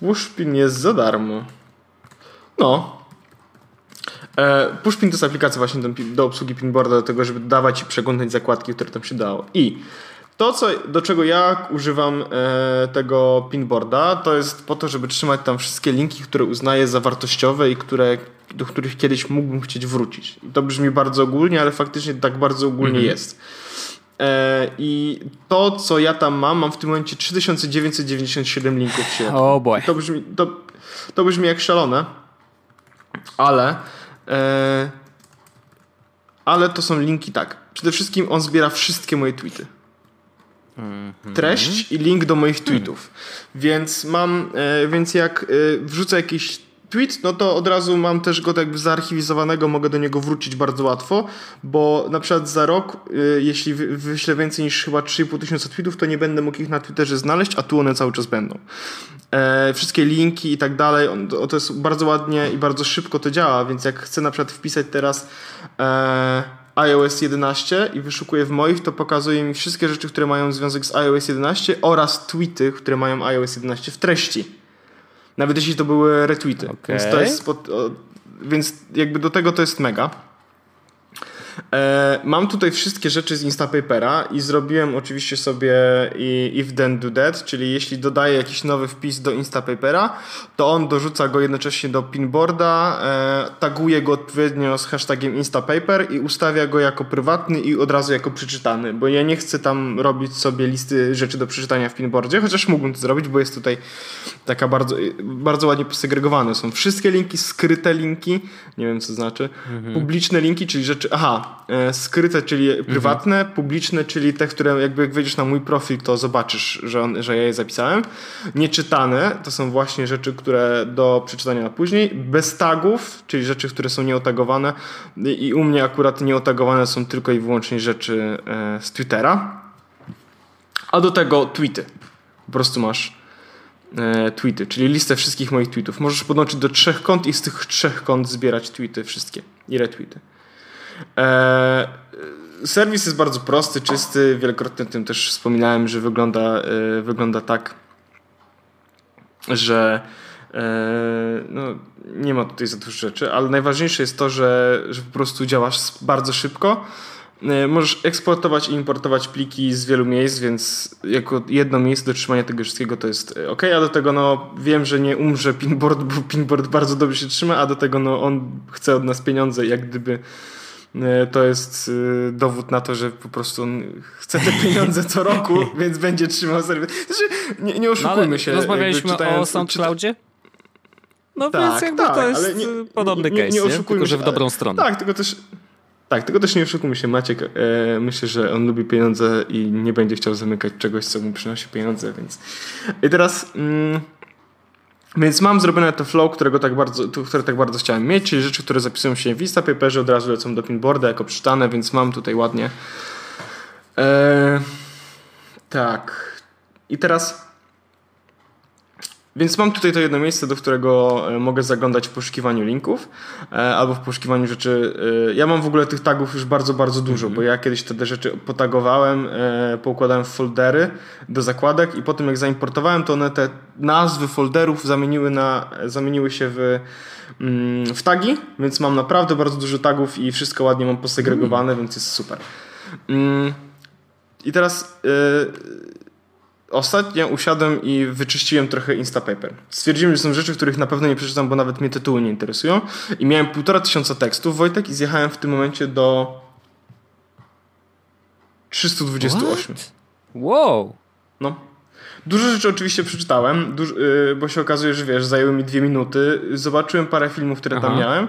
Pushpin jest za darmo. No. E, Pushpin to jest aplikacja właśnie do, do obsługi pinboarda, do tego, żeby dawać i przeglądać zakładki, które tam się dało. I to, co, do czego ja używam e, tego pinboarda, to jest po to, żeby trzymać tam wszystkie linki, które uznaję za wartościowe i które, do których kiedyś mógłbym chcieć wrócić. I to brzmi bardzo ogólnie, ale faktycznie tak bardzo ogólnie mhm. jest. E, I to, co ja tam mam, mam w tym momencie 3997 linków w środku. Oh boy. to brzmi, to, to brzmi jak szalone, ale E, ale to są linki tak. Przede wszystkim on zbiera wszystkie moje tweety. Mhm. Treść i link do moich tweetów. Więc mam, e, więc jak e, wrzucę jakiś tweet, no to od razu mam też go tak jakby zaarchiwizowanego, mogę do niego wrócić bardzo łatwo, bo na przykład za rok, y, jeśli wyślę więcej niż chyba 3,5 tysiąca tweetów, to nie będę mógł ich na Twitterze znaleźć, a tu one cały czas będą. E, wszystkie linki i tak dalej, to, jest bardzo ładnie i bardzo szybko to działa, więc jak chcę na przykład wpisać teraz e, iOS 11 i wyszukuję w moich, to pokazuje mi wszystkie rzeczy, które mają związek z iOS 11 oraz tweety, które mają iOS 11 w treści. Nawet jeśli to były retweety. Okay. Więc to jest. Spod, więc jakby do tego to jest mega. E, mam tutaj wszystkie rzeczy z Instapapera i zrobiłem oczywiście sobie if then do that, czyli jeśli dodaję jakiś nowy wpis do Instapapera, to on dorzuca go jednocześnie do pinboarda, e, taguje go odpowiednio z hashtagiem Instapaper i ustawia go jako prywatny i od razu jako przeczytany, bo ja nie chcę tam robić sobie listy rzeczy do przeczytania w pinboardzie, chociaż mógłbym to zrobić, bo jest tutaj taka bardzo, bardzo ładnie posegregowane. Są wszystkie linki, skryte linki, nie wiem co znaczy, mhm. publiczne linki, czyli rzeczy, aha, E, skryte, czyli mhm. prywatne, mhm. publiczne, czyli te, które jakby jak wejdziesz na mój profil, to zobaczysz, że, on, że ja je zapisałem. Nieczytane to są właśnie rzeczy, które do przeczytania na później. Bez tagów, czyli rzeczy, które są nieotagowane i u mnie akurat nieotagowane są tylko i wyłącznie rzeczy e, z Twittera. A do tego tweety. Po prostu masz e, tweety, czyli listę wszystkich moich tweetów. Możesz podłączyć do trzech kont i z tych trzech kont zbierać tweety wszystkie i retweety. E, serwis jest bardzo prosty, czysty. Wielokrotnie o tym też wspominałem, że wygląda, e, wygląda tak, że e, no, nie ma tutaj za dużo rzeczy, ale najważniejsze jest to, że, że po prostu działasz bardzo szybko. Możesz eksportować i importować pliki z wielu miejsc, więc jako jedno miejsce do trzymania tego wszystkiego to jest ok, a do tego no wiem, że nie umrze pinboard, bo pinboard bardzo dobrze się trzyma, a do tego no on chce od nas pieniądze jak gdyby to jest e, dowód na to, że po prostu on chce te pieniądze co roku, więc będzie trzymał serwis. Znaczy, nie, nie oszukujmy no, się. Rozmawialiśmy czytając, o SoundCloudzie? No tak, więc jakby tak, to jest nie, podobny nie, case, nie, nie tylko że w dobrą stronę. Tak, tylko też tak, tylko też nie oszukujmy się, Maciek, e, myślę, że on lubi pieniądze i nie będzie chciał zamykać czegoś, co mu przynosi pieniądze, więc... I teraz... Mm, więc mam zrobione to flow, którego tak bardzo, które tak bardzo chciałem mieć, czyli rzeczy, które zapisują się w Instapaperze, od razu lecą do pinboarda jako przeczytane, więc mam tutaj ładnie. Eee, tak. I teraz więc mam tutaj to jedno miejsce, do którego e, mogę zaglądać w poszukiwaniu linków e, albo w poszukiwaniu rzeczy. E, ja mam w ogóle tych tagów już bardzo, bardzo dużo, mm -hmm. bo ja kiedyś te rzeczy potagowałem, poukładałem w foldery do zakładek i potem jak zaimportowałem, to one te nazwy folderów zamieniły, na, zamieniły się w, mm, w tagi, więc mam naprawdę bardzo dużo tagów i wszystko ładnie mam posegregowane, mm. więc jest super. Mm, I teraz Ostatnio usiadłem i wyczyściłem trochę Instapaper. Stwierdziłem, że są rzeczy, których na pewno nie przeczytam, bo nawet mnie tytuły nie interesują. I miałem półtora tysiąca tekstów, Wojtek, i zjechałem w tym momencie do 328. What? Wow! No. Dużo rzeczy oczywiście przeczytałem, yy, bo się okazuje, że wiesz, zajęły mi dwie minuty. Zobaczyłem parę filmów, które Aha. tam miałem,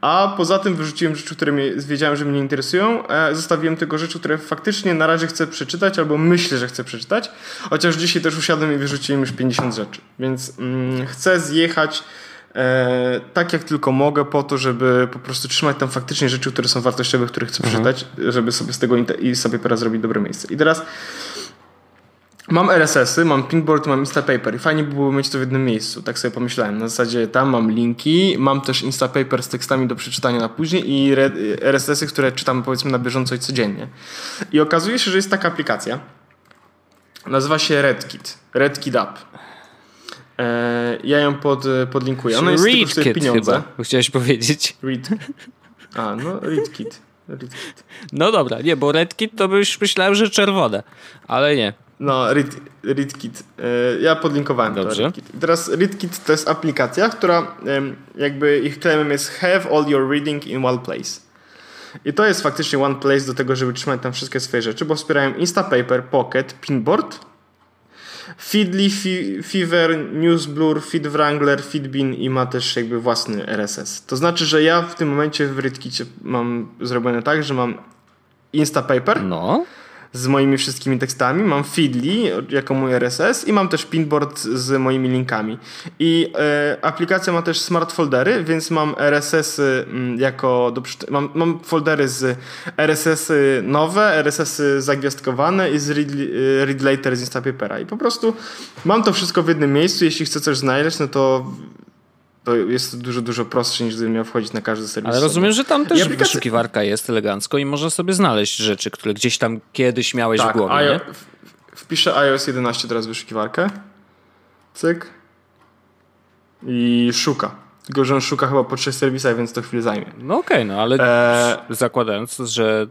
a poza tym wyrzuciłem rzeczy, które mnie, wiedziałem, że mnie interesują. E, zostawiłem tylko rzeczy, które faktycznie na razie chcę przeczytać albo myślę, że chcę przeczytać. Chociaż dzisiaj też usiadłem i wyrzuciłem już 50 rzeczy. Więc mm, chcę zjechać e, tak jak tylko mogę po to, żeby po prostu trzymać tam faktycznie rzeczy, które są wartościowe, które chcę mhm. przeczytać, żeby sobie z tego i sobie teraz zrobić dobre miejsce. I teraz Mam RSS-y, mam Pinkboard, mam Instapaper i fajnie by było mieć to w jednym miejscu. Tak sobie pomyślałem. Na zasadzie tam mam linki, mam też Instapaper z tekstami do przeczytania na później i RSS-y, które czytam powiedzmy na bieżąco i codziennie. I okazuje się, że jest taka aplikacja. Nazywa się RedKit. RedKit App. E, ja ją pod, podlinkuję. Ona jest Read tylko pieniądze. Chyba, chciałeś powiedzieć. Read. A, no RedKit. No dobra, nie, bo RedKit to byś myślał, że czerwone, ale nie. No, Read, ReadKit. E, ja podlinkowałem Dobrze. to ReadKit. teraz ReadKit to jest aplikacja, która jakby ich claimem jest have all your reading in one place. I to jest faktycznie one place do tego, żeby trzymać tam wszystkie swoje rzeczy, bo wspierają Instapaper, Pocket, Pinboard Feedly, Fever, Newsblur, FeedWrangler, Feedbin i ma też jakby własny RSS. To znaczy, że ja w tym momencie w Rytkicie mam zrobione tak, że mam Instapaper. No z moimi wszystkimi tekstami, mam Feedly jako mój RSS i mam też Pinboard z moimi linkami. I e, aplikacja ma też smart foldery, więc mam RSS-y mm, jako do, mam, mam foldery z RSS-y nowe, RSS-y zagwiazdkowane i z read, e, read later z Instapapera. I po prostu mam to wszystko w jednym miejscu. Jeśli chcę coś znaleźć, no to to jest dużo, dużo prostsze niż gdybym miał wchodzić na każdy serwis. Ale rozumiem, że tam też aplikacja... wyszukiwarka jest elegancko i można sobie znaleźć rzeczy, które gdzieś tam kiedyś miałeś tak, w głowie. nie? Wpiszę iOS 11 teraz wyszukiwarkę. Cyk. I szuka. Tylko, że on szuka chyba po trzech serwisach, więc to chwilę zajmie. No okej, okay, no ale e... zakładając, że,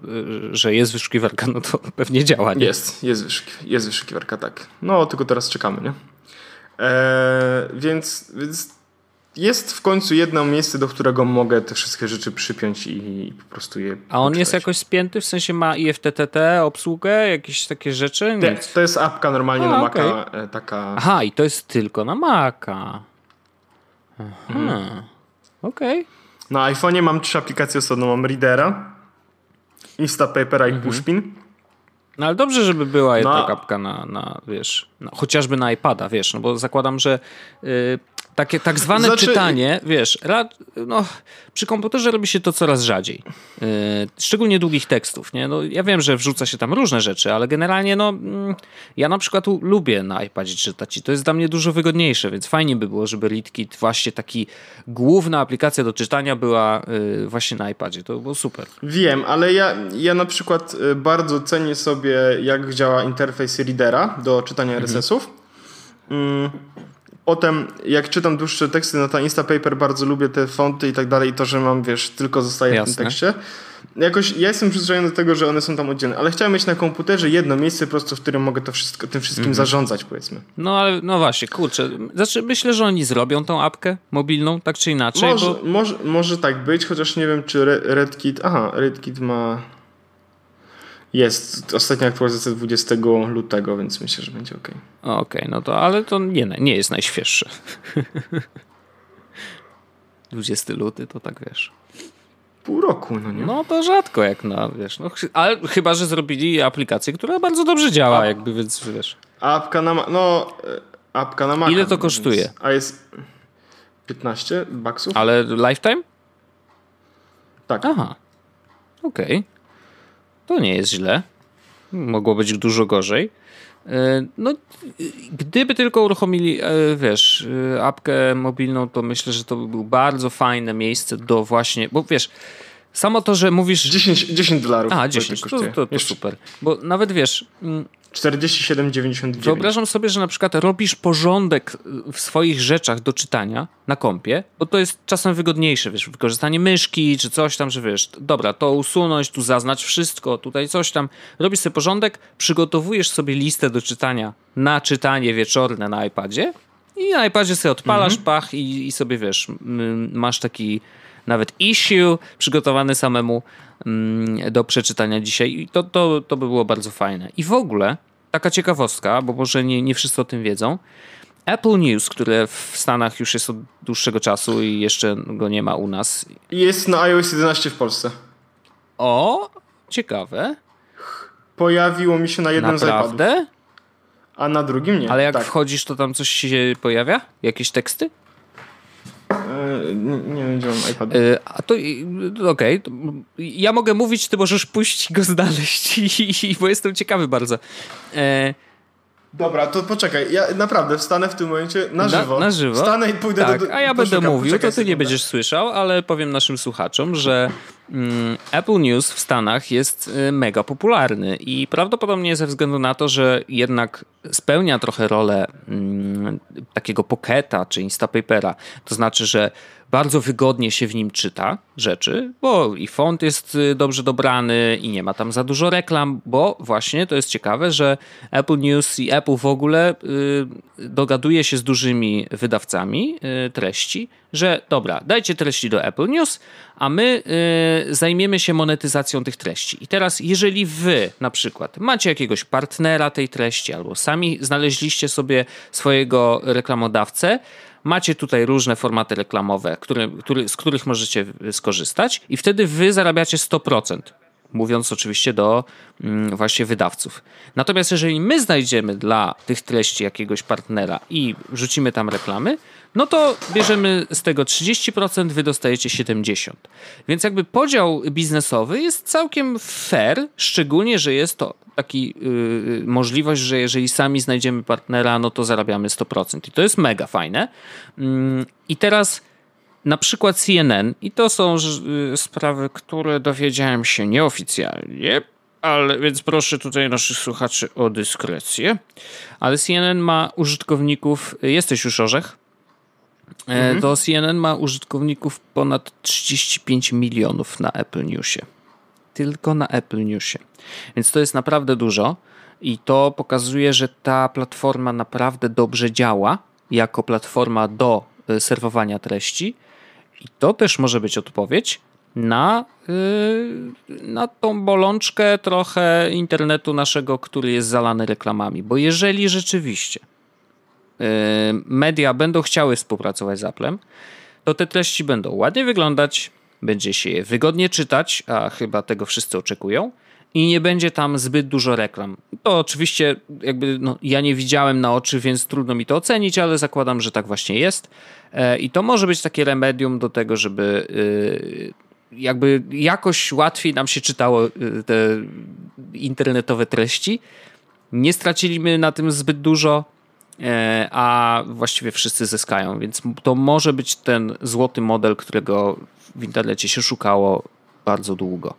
że jest wyszukiwarka, no to pewnie działa, nie? Jest, jest, wyszuki jest wyszukiwarka, tak. No, tylko teraz czekamy, nie? E... Więc, więc jest w końcu jedno miejsce, do którego mogę te wszystkie rzeczy przypiąć i po prostu je. A on jest jakoś spięty, w sensie ma IFTTT, obsługę, jakieś takie rzeczy? Nie, to jest apka normalnie A, na okay. Maca. E, taka... Aha, i to jest tylko na Maca. Aha. Mhm. Okej. Okay. Na iPhone'ie mam trzy aplikacje osobno. Mam Readera, Instapapera i mhm. Pushpin. No ale dobrze, żeby była no. taka apka na, na wiesz, no, chociażby na iPada, wiesz, no bo zakładam, że yy, takie tak zwane znaczy... czytanie, wiesz, no, przy komputerze robi się to coraz rzadziej. Yy, szczególnie długich tekstów, nie? No, ja wiem, że wrzuca się tam różne rzeczy, ale generalnie, no, mm, ja na przykład lubię na iPadzie czytać i to jest dla mnie dużo wygodniejsze, więc fajnie by było, żeby LeadKit właśnie taki główna aplikacja do czytania była yy, właśnie na iPadzie. To było super. Wiem, ale ja, ja na przykład y, bardzo cenię sobie, jak działa interfejs readera do czytania mhm. RSS-ów. Mm Potem, jak czytam dłuższe teksty, no to Instapaper bardzo lubię te fonty i tak dalej, i to, że mam, wiesz, tylko zostaje Jasne. w tym tekście. Jakoś ja jestem przyzwyczajony do tego, że one są tam oddzielne, ale chciałem mieć na komputerze jedno miejsce po prostu, w którym mogę to wszystko, tym wszystkim mm -hmm. zarządzać, powiedzmy. No ale no właśnie, kurczę. Znaczy, myślę, że oni zrobią tą apkę mobilną, tak czy inaczej. Może, bo... może, może tak być, chociaż nie wiem, czy RedKit. Aha, RedKit ma. Jest ostatnia aktualizacja 20 lutego, więc myślę, że będzie ok. Okej, okay, no to ale to nie, nie jest najświeższy. 20 luty to tak wiesz. Pół roku, no nie? No to rzadko jak na, wiesz, no, ale chyba, że zrobili aplikację, która bardzo dobrze działa, A, jakby, więc wiesz. Apka na, no, e, apka na Maca. Ile to kosztuje? Więc, a jest 15 baksów. Ale lifetime? Tak. Aha, okej. Okay. To nie jest źle. Mogło być dużo gorzej. E, no, gdyby tylko uruchomili, e, wiesz, e, apkę mobilną, to myślę, że to by było bardzo fajne miejsce do właśnie, bo wiesz, samo to, że mówisz... 10, 10 dolarów. A, 10, to, to, to super. Bo nawet wiesz, mm, 47,99. Wyobrażam sobie, że na przykład robisz porządek w swoich rzeczach do czytania na kompie, bo to jest czasem wygodniejsze, wiesz, wykorzystanie myszki czy coś tam, że wiesz, dobra, to usunąć, tu zaznacz wszystko, tutaj coś tam. Robisz sobie porządek, przygotowujesz sobie listę do czytania na czytanie wieczorne na iPadzie i na iPadzie sobie odpalasz, mhm. pach i, i sobie, wiesz, masz taki nawet issue przygotowany samemu mm, do przeczytania dzisiaj i to, to, to by było bardzo fajne. I w ogóle taka ciekawostka, bo może nie, nie wszyscy o tym wiedzą, Apple News, które w Stanach już jest od dłuższego czasu i jeszcze go nie ma u nas. Jest na iOS 11 w Polsce. O, ciekawe. Pojawiło mi się na jednym Naprawdę? z iPadów. A na drugim nie. Ale jak tak. wchodzisz, to tam coś się pojawia? Jakieś teksty? E, nie, wiem, gdzie mam iPad. E, a to okej. Okay. Ja mogę mówić, ty możesz pójść go znaleźć, i, bo jestem ciekawy bardzo. E, Dobra, to poczekaj. Ja naprawdę wstanę w tym momencie na żywo. Na, na żywo. Wstanę i pójdę tak, do. A ja będę mówił, poczekaj to ty nie będziesz słyszał, ale powiem naszym słuchaczom, że mm, Apple News w Stanach jest y, mega popularny i prawdopodobnie ze względu na to, że jednak spełnia trochę rolę mm, takiego pocketa czy Instapapera. To znaczy, że bardzo wygodnie się w nim czyta rzeczy, bo i font jest y, dobrze dobrany i nie ma tam za dużo reklam, bo właśnie to jest ciekawe, że Apple News i Apple w ogóle y, dogaduje się z dużymi wydawcami y, treści, że dobra, dajcie treści do Apple News, a my zajmiemy się monetyzacją tych treści. I teraz, jeżeli wy na przykład macie jakiegoś partnera tej treści, albo sami znaleźliście sobie swojego reklamodawcę, macie tutaj różne formaty reklamowe, które, z których możecie skorzystać, i wtedy wy zarabiacie 100% mówiąc oczywiście do mm, właśnie wydawców. Natomiast jeżeli my znajdziemy dla tych treści jakiegoś partnera i wrzucimy tam reklamy, no to bierzemy z tego 30%, wy dostajecie 70%. Więc jakby podział biznesowy jest całkiem fair, szczególnie, że jest to taki yy, możliwość, że jeżeli sami znajdziemy partnera, no to zarabiamy 100%. I to jest mega fajne. Yy, I teraz na przykład CNN, i to są y, sprawy, które dowiedziałem się nieoficjalnie, ale więc proszę tutaj naszych słuchaczy o dyskrecję. Ale CNN ma użytkowników, jesteś już orzech? E, mhm. To CNN ma użytkowników ponad 35 milionów na Apple Newsie. Tylko na Apple Newsie. Więc to jest naprawdę dużo i to pokazuje, że ta platforma naprawdę dobrze działa jako platforma do e, serwowania treści i to też może być odpowiedź na, yy, na tą bolączkę trochę internetu naszego, który jest zalany reklamami. Bo jeżeli rzeczywiście yy, media będą chciały współpracować z Applem, to te treści będą ładnie wyglądać, będzie się je wygodnie czytać, a chyba tego wszyscy oczekują i nie będzie tam zbyt dużo reklam. To oczywiście jakby no, ja nie widziałem na oczy, więc trudno mi to ocenić, ale zakładam, że tak właśnie jest. E, I to może być takie remedium do tego, żeby y, jakby jakoś łatwiej nam się czytało y, te internetowe treści. Nie straciliśmy na tym zbyt dużo, e, a właściwie wszyscy zyskają, więc to może być ten złoty model, którego w internecie się szukało bardzo długo.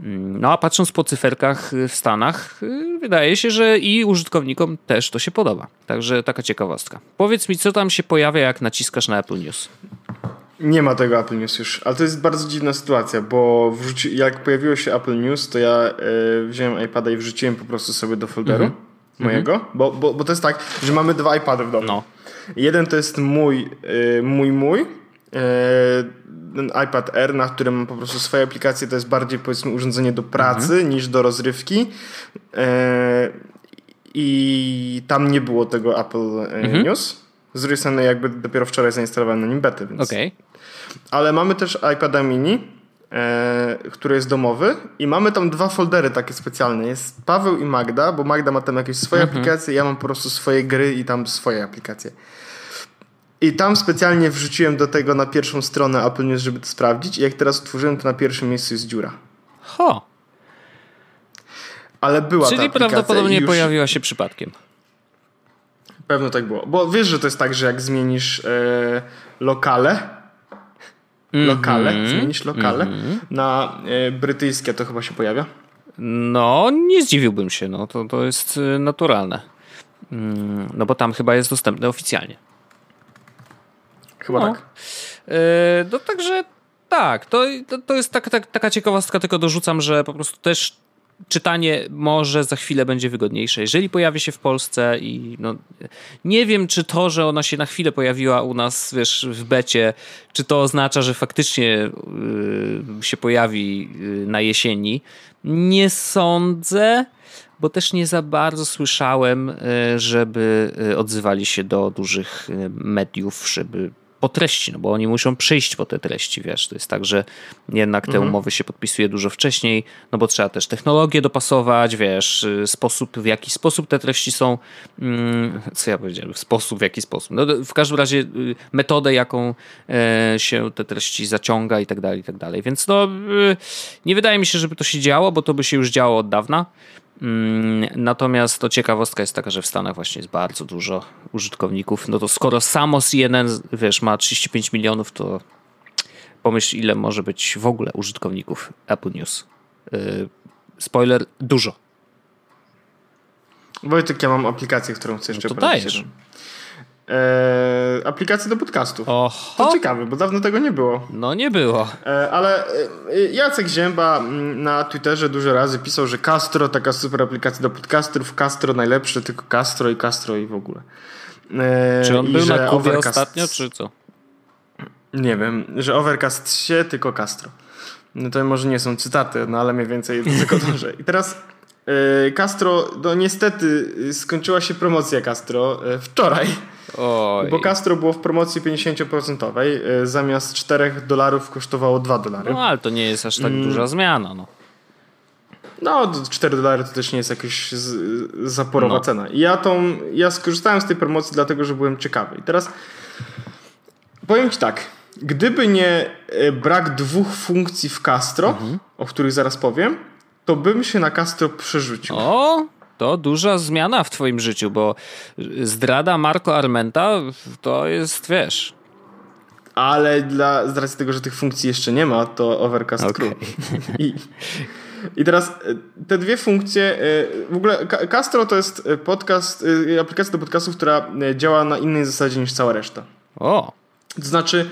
Mm, no a patrząc po cyferkach w Stanach, y, wydaje się, że i użytkownikom też to się podoba. Także taka ciekawostka. Powiedz mi, co tam się pojawia, jak naciskasz na Apple News? Nie ma tego Apple News już, ale to jest bardzo dziwna sytuacja, bo wrzuci, jak pojawiło się Apple News, to ja y, wziąłem iPada i wrzuciłem po prostu sobie do folderu mm -hmm. mojego, -hmm. bo, bo, bo to jest tak, że mamy dwa iPady w domu. No. Jeden to jest mój, y, mój, mój, ten iPad Air, na którym mam po prostu swoje aplikacje, to jest bardziej powiedzmy urządzenie do pracy mhm. niż do rozrywki. E, I tam nie było tego Apple e, mhm. News. Z drugiej strony jakby dopiero wczoraj zainstalowałem na nim betę, więc... Okay. Ale mamy też iPada mini, e, który jest domowy i mamy tam dwa foldery takie specjalne. Jest Paweł i Magda, bo Magda ma tam jakieś swoje mhm. aplikacje, ja mam po prostu swoje gry i tam swoje aplikacje. I tam specjalnie wrzuciłem do tego na pierwszą stronę Apple News, żeby to sprawdzić. I jak teraz otworzyłem, to na pierwszym miejscu jest dziura. Ho. Ale była Czyli ta prawdopodobnie już... pojawiła się przypadkiem. Pewno tak było. Bo wiesz, że to jest tak, że jak zmienisz e, lokale, -hmm. lokale, zmienisz lokale mm -hmm. na e, brytyjskie, to chyba się pojawia? No, nie zdziwiłbym się. No, to, to jest e, naturalne. Mm, no bo tam chyba jest dostępne oficjalnie. Chyba no. tak. Yy, no także tak, to, to, to jest tak, tak, taka ciekawostka, tylko dorzucam, że po prostu też czytanie może za chwilę będzie wygodniejsze, jeżeli pojawi się w Polsce i no, nie wiem, czy to, że ona się na chwilę pojawiła u nas, wiesz, w becie, czy to oznacza, że faktycznie yy, się pojawi yy, na jesieni. Nie sądzę, bo też nie za bardzo słyszałem, yy, żeby yy, odzywali się do dużych yy, mediów, żeby po treści, no bo oni muszą przyjść po te treści, wiesz, to jest tak, że jednak te mhm. umowy się podpisuje dużo wcześniej, no bo trzeba też technologię dopasować, wiesz, sposób, w jaki sposób te treści są, mm, co ja powiedziałem, sposób, w jaki sposób, no w każdym razie y, metodę, jaką e, się te treści zaciąga i tak dalej, i tak dalej, więc no y, nie wydaje mi się, żeby to się działo, bo to by się już działo od dawna, natomiast to ciekawostka jest taka, że w Stanach właśnie jest bardzo dużo użytkowników. No to skoro samo CNN, wiesz, ma 35 milionów, to pomyśl, ile może być w ogóle użytkowników Apple News. Y, spoiler, dużo. Wojtek, ja mam aplikację, którą chcę jeszcze no to dajesz e, aplikację do podcastów. Oho. To ciekawe, bo dawno tego nie było. No nie było. E, ale e, Jacek Zięba mm, na Twitterze dużo razy pisał, że Castro, taka super aplikacja do podcastów, Castro najlepsze, tylko Castro i Castro i w ogóle. E, czy on był na Kubie Overcast... ostatnio, czy co? Nie wiem, że Overcast się, tylko Castro. No to może nie są cytaty, no ale mniej więcej do tego dążę. I teraz Castro, no niestety skończyła się promocja Castro e, wczoraj. Oj. Bo Castro było w promocji 50%. E, zamiast 4 dolarów kosztowało 2 dolary. No ale to nie jest aż tak mm. duża zmiana. No. No, 4 dolary to też nie jest jakaś zaporowa no. cena. I ja tą, ja skorzystałem z tej promocji dlatego, że byłem ciekawy. I teraz powiem ci tak. Gdyby nie e, brak dwóch funkcji w Castro, mhm. o których zaraz powiem, to bym się na Castro przerzucił. O, to duża zmiana w twoim życiu, bo zdrada Marco Armenta to jest, wiesz... Ale dla, z racji tego, że tych funkcji jeszcze nie ma, to Overcast okay. Crew. I, I teraz e, te dwie funkcje, e, w ogóle Castro to jest podcast, aplikacja do podcastów, która działa na innej zasadzie niż cała reszta. O. To znaczy,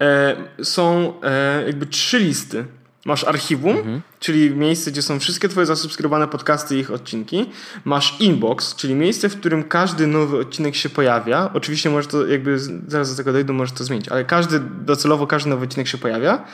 e, są e, jakby trzy listy. Masz archiwum, mhm. czyli miejsce, gdzie są wszystkie twoje zasubskrybowane podcasty i ich odcinki. Masz inbox, czyli miejsce, w którym każdy nowy odcinek się pojawia. Oczywiście może to jakby, zaraz do tego dojdę, może to zmienić, ale każdy, docelowo każdy nowy odcinek się pojawia.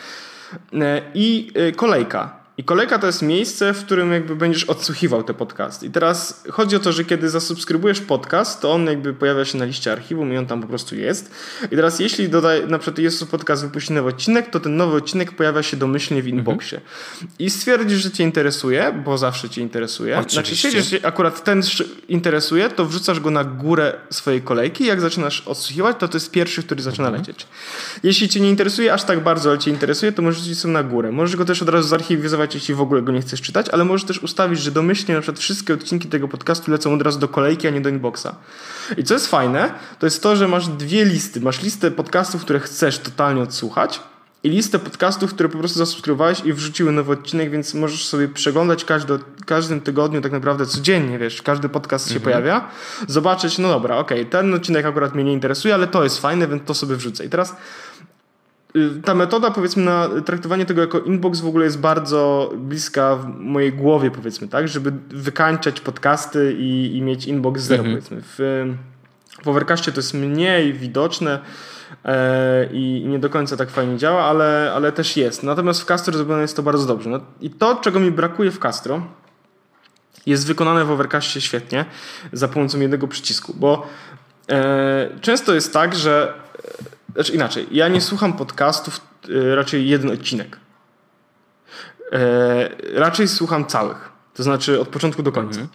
E, I e, kolejka. I kolejka to jest miejsce, w którym jakby będziesz odsłuchiwał te podcasty. I teraz chodzi o to, że kiedy zasubskrybujesz podcast, to on jakby pojawia się na liście archiwum i on tam po prostu jest. I teraz jeśli dodaj, na przykład jest podcast wypuści nowy odcinek, to ten nowy odcinek pojawia się domyślnie w mhm. inboxie. Mhm. I stwierdzisz, że cię interesuje, bo zawsze cię interesuje. Oczywiście. Znaczy siedzisz, akurat ten interesuje, to wrzucasz go na górę swojej kolejki. Jak zaczynasz odsłuchiwać, to to jest pierwszy, który zaczyna mhm. lecieć. Jeśli cię nie interesuje aż tak bardzo, ale cię interesuje, to możesz rzucić sobie na górę. Możesz go też od razu zarchiwizować jeśli w ogóle go nie chcesz czytać, ale możesz też ustawić, że domyślnie na przykład wszystkie odcinki tego podcastu lecą od razu do kolejki, a nie do inboxa. I co jest fajne, to jest to, że masz dwie listy. Masz listę podcastów, które chcesz totalnie odsłuchać i listę podcastów, które po prostu zasubskrybowałeś i wrzuciły nowy odcinek, więc możesz sobie przeglądać każdy, każdym tygodniu tak naprawdę codziennie, wiesz, każdy podcast mhm. się pojawia, zobaczyć, no dobra, okej, okay, ten odcinek akurat mnie nie interesuje, ale to jest fajne, więc to sobie wrzucę. I teraz ta metoda, powiedzmy, na traktowanie tego jako inbox w ogóle jest bardzo bliska w mojej głowie, powiedzmy, tak, żeby wykańczać podcasty i, i mieć inbox zero, mhm. powiedzmy. W, w Overcastie to jest mniej widoczne e, i, i, nie do końca tak fajnie działa, ale, ale też jest. Natomiast w Castro zrobione jest to bardzo dobrze. No, I to, czego mi brakuje w Castro, jest wykonane w Overcastie świetnie za pomocą jednego przycisku, bo e, często jest tak, że znaczy inaczej, ja nie słucham podcastów y, raczej jeden odcinek. E, raczej słucham całych. To znaczy od początku do końca. Mhm.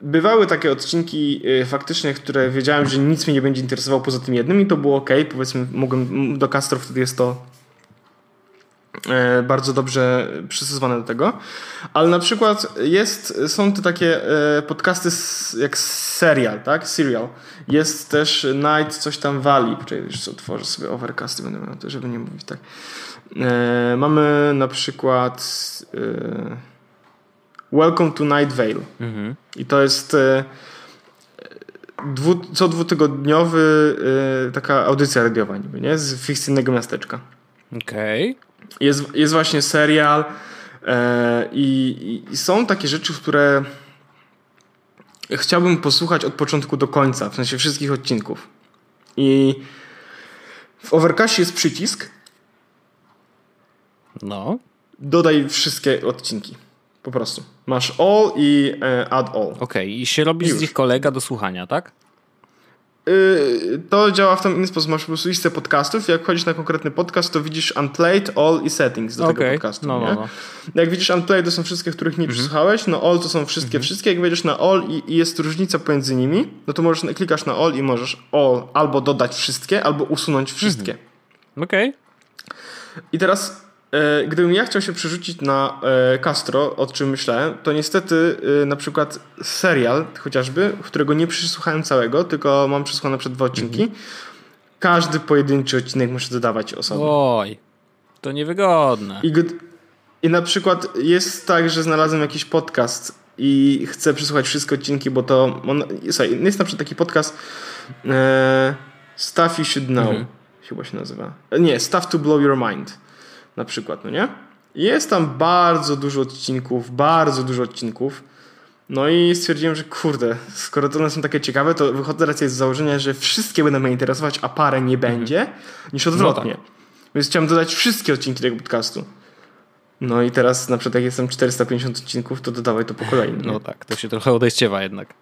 Bywały takie odcinki y, faktycznie, które wiedziałem, że nic mnie nie będzie interesowało poza tym jednym i to było ok. Powiedzmy, mogłem do Castro wtedy jest to E, bardzo dobrze przystosowane do tego. Ale na przykład jest, są te takie e, podcasty jak serial, tak? Serial. Jest też Night coś tam Valley. Poczekaj, już otworzę sobie overcasty, będę miał to, żeby nie mówić tak. E, mamy na przykład Welcome to Night Vale. Mhm. I to jest dwu, co dwutygodniowy taka audycja radiowa niby, nie? Z fikcyjnego miasteczka. Okej. Okay. Jest, jest właśnie serial e, i, i, są takie rzeczy, które chciałbym posłuchać od początku do końca, w sensie wszystkich odcinków. I w Overcastie jest przycisk. No. Dodaj wszystkie odcinki. Po prostu. Masz all i e, add all. Okej, okay. i się robi z nich kolega do słuchania, tak? Y, to działa w ten inny sposób. Masz po prostu listę podcastów. Jak wchodzisz na konkretny podcast, to widzisz unplayed, all i settings do okay. tego podcastu. No, no, no. Jak widzisz unplayed, to są wszystkie, których nie mhm. przesłuchałeś. No all to są wszystkie, mhm. wszystkie. Jak wejdziesz na all i, i, jest różnica pomiędzy nimi, no to możesz, klikasz na all i możesz all albo dodać wszystkie, albo usunąć wszystkie. Mhm. Okej. Okay. I teraz gdybym ja chciał się przerzucić na e, Castro, o czym myślałem, to niestety e, na przykład serial chociażby, którego nie przesłuchałem całego, tylko mam przesłuchane przed dwa odcinki, mhm. każdy pojedynczy odcinek muszę dodawać osobno. Oj, to niewygodne. I, I na przykład jest tak, że znalazłem jakiś podcast i chcę przesłuchać wszystkie odcinki, bo to... On, słuchaj, jest na przykład taki podcast e, Stuff You Should Know, mhm. chyba się nazywa. Nie, Stuff to Blow Your Mind na przykład, no nie? Jest tam bardzo dużo odcinków, bardzo dużo odcinków. No i stwierdziłem, że kurde, skoro to one są takie ciekawe, to wychodzę raczej z założenia, że wszystkie będą mnie interesować, a parę nie mhm. będzie, niż odwrotnie. No tak. Więc chciałem dodać wszystkie odcinki tego podcastu. No i teraz na przykład jak jestem 450 odcinków, to dodawaj to po kolei. No tak, to się trochę odejściewa jednak.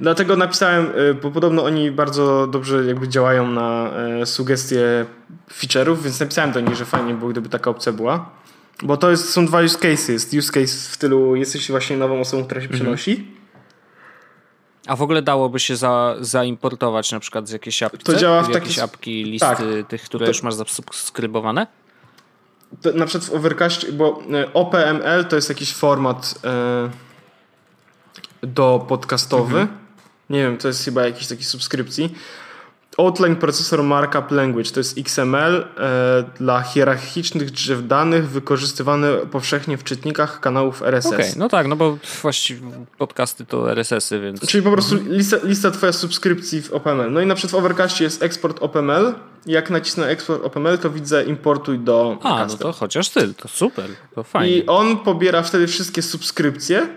Dlatego napisałem, y, bo podobno oni bardzo dobrze jakby działają na e, sugestie feature'ów, więc napisałem do nich, że fajnie było, gdyby taka opcja była. Bo to jest, są dwa use cases. Jest use case w stylu jesteś właśnie nową osobą, która się mhm. przenosi. A w ogóle dałoby się za, zaimportować na przykład z jakiejś apki? To działa w taki... apki, listy tak. tych, które to... już masz zasubskrybowane? To, na przykład w Overcast, bo e, OPML to jest jakiś format e, do podcastowy. Mhm. Nie wiem, to jest chyba jakiś taki subskrypcji. Outline Processor Markup Language to jest XML e, dla hierarchicznych drzew danych wykorzystywany powszechnie w czytnikach kanałów RSS. Okay, no tak, no bo właściwie podcasty to RSS-y, więc... Czyli po prostu mhm. lista, lista twoja subskrypcji w OPML. No i na przykład w Overcastie jest eksport OPML. Jak nacisnę eksport OPML, to widzę importuj do A, no to chociaż ty, to super, to fajnie. I on pobiera wtedy wszystkie subskrypcje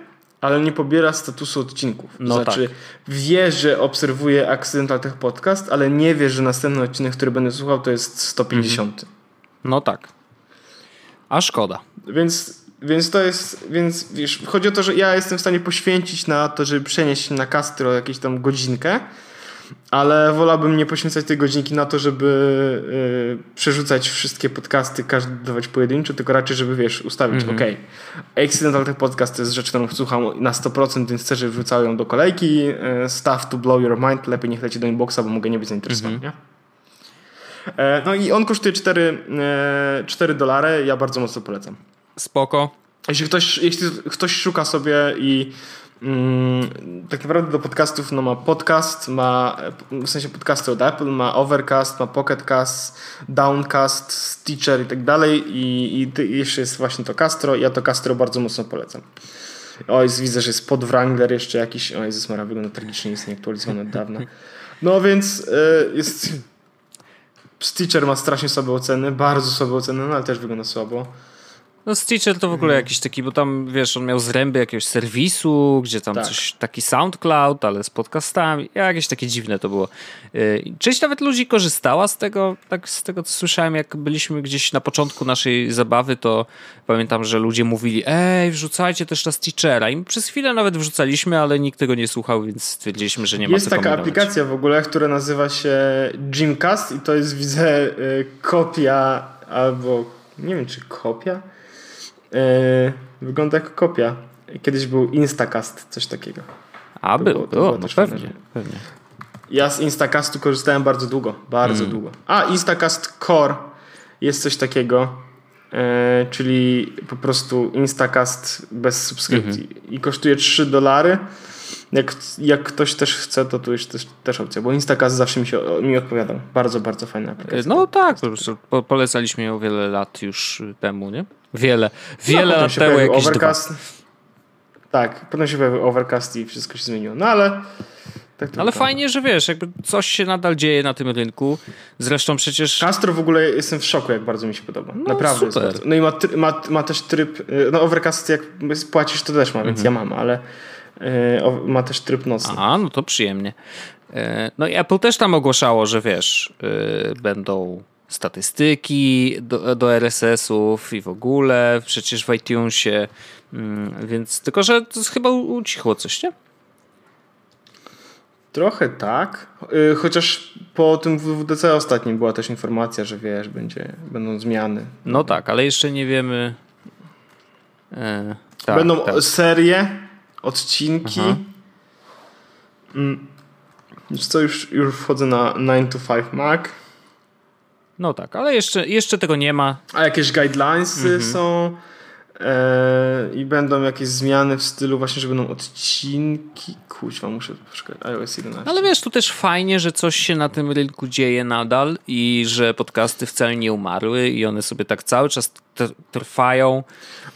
ale nie pobiera statusu odcinków. No znaczy, tak. wie, że obserwuje Accidental Tech Podcast, ale nie wie, że następny odcinek, który będę słuchał, to jest 150. Mhm. No tak. A szkoda. Więc, więc to jest, więc wiesz, chodzi o to, że ja jestem w stanie poświęcić na to, żeby przenieść na Castro jakieś tam godzinkę, ale wolałbym nie poświęcać tej godzinki na to, żeby yy, przerzucać wszystkie podcasty, każdy dawać pojedynczo, tylko raczej, żeby wiesz, ustawić, mm -hmm. ok, Accidental Tech Podcast to jest rzecz, którą słucham na 100%, więc chcę, żeby wrzucały ją do kolejki. Yy, stuff to blow your mind, lepiej niech leci do inboxa, bo mogę nie być zainteresowany, mm -hmm. nie? No i on kosztuje 4, 4 dolary, ja bardzo mocno polecam. Spoko. Jeśli ktoś, jeśli ktoś szuka sobie i Mm, tak naprawdę do podcastów no ma podcast, ma w sensie podcasty od Apple, ma Overcast, ma Pocketcast, Downcast, Stitcher i tak dalej i, i jeszcze jest właśnie to Castro ja to Castro bardzo mocno polecam. Oj, widzę, że jest pod Wrangler jeszcze jakiś, oj, Jezus Mara, wygląda tragicznie, jest nieaktualizowany od dawna. No więc y, jest Stitcher ma strasznie słabe oceny, bardzo słabe oceny, no ale też wygląda słabo. No Stitcher to w ogóle jakiś taki, bo tam wiesz, on miał zręby jakiegoś serwisu, gdzie tam tak. coś, taki SoundCloud, ale z podcastami, jakieś takie dziwne to było. Y, część nawet ludzi korzystała z tego, tak z tego co słyszałem, jak byliśmy gdzieś na początku naszej zabawy, to pamiętam, że ludzie mówili, ej, wrzucajcie też na Stitchera i przez chwilę nawet wrzucaliśmy, ale nikt tego nie słuchał, więc stwierdziliśmy, że nie ma Jest taka kombinować. aplikacja w ogóle, która nazywa się Gymcast i to jest, widzę, y, kopia albo, nie wiem, czy kopia? Yy, wygląda jak kopia. Kiedyś był Instacast, coś takiego. A był, było, było, no pewnie, pewnie. Ja z Instacastu korzystałem bardzo długo, bardzo mm. długo. A, Instacast Core jest coś takiego, yy, czyli po prostu Instacast bez subskrypcji mm -hmm. i kosztuje 3 dolary. Jak, jak ktoś też chce, to tu jest też, też opcja, bo Instacast zawsze mi się mi odpowiadał. Bardzo, bardzo fajna aplikacja. No tak, po polecaliśmy ją wiele lat już temu, nie? Wiele, wiele no, lat temu jakiś Overcast. Dwa. Tak, potem się pojawił Overcast i wszystko się zmieniło. No ale... Tak ale fajnie, że wiesz, jakby coś się nadal dzieje na tym rynku. Zresztą przecież... Castro w ogóle jestem w szoku, jak bardzo mi się podoba. No, Naprawdę super. No i ma, ma, ma też tryb... Y, no Overcast jak płacisz, to też ma, więc mhm. ja mam, ale y, ma też tryb nocny. A, no to przyjemnie. Y, no i Apple też tam ogłaszało, że wiesz, będą statystyki do, do RSS-ów i w ogóle, przecież w iTunesie, mm, więc tylko, że to chyba ucichło coś, nie? Trochę tak, y, chociaż po tym WWDC ostatnim była też informacja, że wiesz, będzie, będą zmiany. No tak, ale jeszcze nie wiemy. E, tak, będą tak. serie, odcinki. Aha. Mm. Co już, już wchodzę na 9 to 5 Mac. No tak, ale jeszcze, jeszcze tego nie ma. A jakieś guidelines mhm. są e, i będą jakieś zmiany w stylu właśnie, że będą odcinki. Kuźwa, muszę poczekać. iOS 11. Ale wiesz, tu też fajnie, że coś się na tym rynku dzieje nadal i że podcasty wcale nie umarły i one sobie tak cały czas trwają.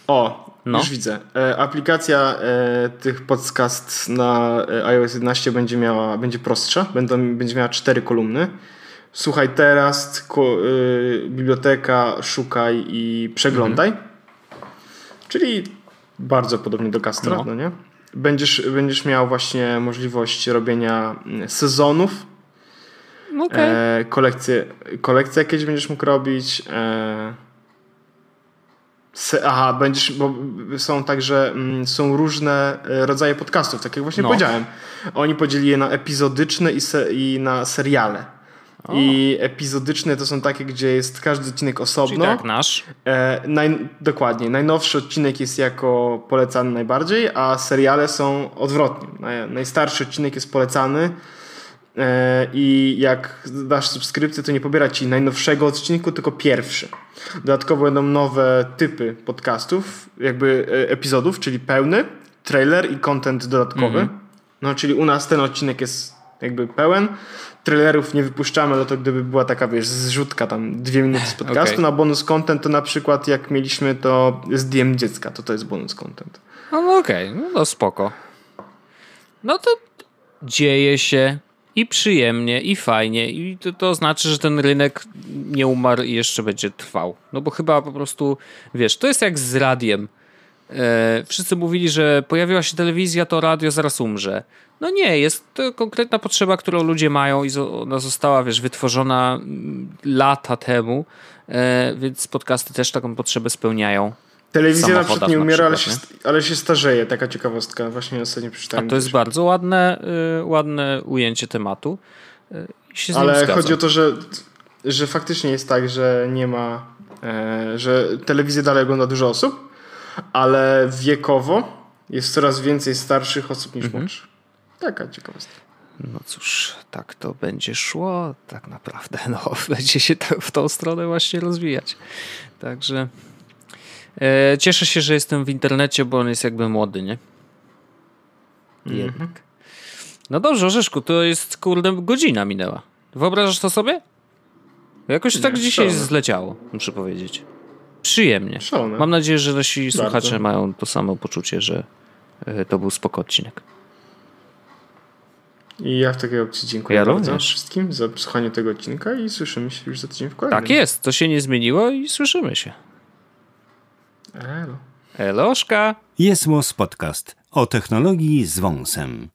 O, no. Już widzę. E, aplikacja e, tych podcast na e, iOS 11 będzie miała, będzie prostsza. Będą, będzie miała cztery kolumny słuchaj teraz, ko, y, biblioteka, szukaj i przeglądaj. Mhm. Czyli bardzo podobnie do Castra, no. no. nie? Będziesz, będziesz miał właśnie możliwość robienia mm, sezonów. Okay. E, kolekcje, kolekcje jakieś będziesz mógł robić. E, Aha, będziesz, bo są także mm, są różne e, rodzaje podcastów, tak jak właśnie no. powiedziałem. Oni podzielili je na epizodyczne i, se, i na seriale. O. I epizodyczne to są takie, gdzie jest każdy odcinek osobno. Czyli tak nasz. E, naj, dokładnie. Najnowszy odcinek jest jako polecany najbardziej, a seriale są odwrotnie. Naj, najstarszy odcinek jest polecany e, i jak dasz subskrypcję, to nie pobiera ci najnowszego odcinku, tylko pierwszy. Dodatkowo będą nowe typy podcastów, jakby e, epizodów, czyli pełny, trailer i content dodatkowy. Mhm. No, czyli u nas ten odcinek jest jakby pełen. Trailerów nie wypuszczamy, ale to gdyby była taka, wiesz, zrzutka tam dwie minuty z podcastu okay. na bonus content, to na przykład jak mieliśmy to z DM dziecka, to to jest bonus content. No, no okej, okay. no spoko. No to dzieje się i przyjemnie, i fajnie, i to, to znaczy, że ten rynek nie umarł i jeszcze będzie trwał. No bo chyba po prostu, wiesz, to jest jak z radiem. E, wszyscy mówili, że pojawiła się telewizja, to radio zaraz umrze. No nie, jest to konkretna potrzeba, którą ludzie mają i ona została, wiesz, wytworzona mm, lata temu, e, więc podcasty też taką potrzebę spełniają. Telewizja na przykład nie umiera, ale, się, ale się starzeje. Taka ciekawostka. Właśnie ostatnio przeczytałem. A to jest bardzo ładne, y, ładne ujęcie tematu. Y, ale chodzi o to, że, że faktycznie jest tak, że nie ma, e, że telewizję dalej ogląda dużo osób, ale wiekowo jest coraz więcej starszych osób niż mhm. młodszych. Taka ciekawostka. No cóż, tak to będzie szło tak naprawdę. No, będzie się w tą stronę właśnie rozwijać. Także e, cieszę się, że jestem w internecie, bo on jest jakby młody, nie? Mhm. Jednak. -hmm. No dobrze, Orzeszku, to jest kurde godzina minęła. Wyobrażasz to sobie? Jakoś nie, tak dzisiaj szalone. zleciało, muszę powiedzieć. Przyjemnie. Szalone. Mam nadzieję, że nasi Bardzo. słuchacze mają to samo poczucie, że e, to był spoko odcinek. I ja w takiej opcji dziękuję ja bardzo również. wszystkim za słuchanie tego odcinka i słyszymy się już za tydzień w kolejnym. Tak jest, to się nie zmieniło i słyszymy się. Elo. Eloszka. Jest Podcast o technologii z wąsem.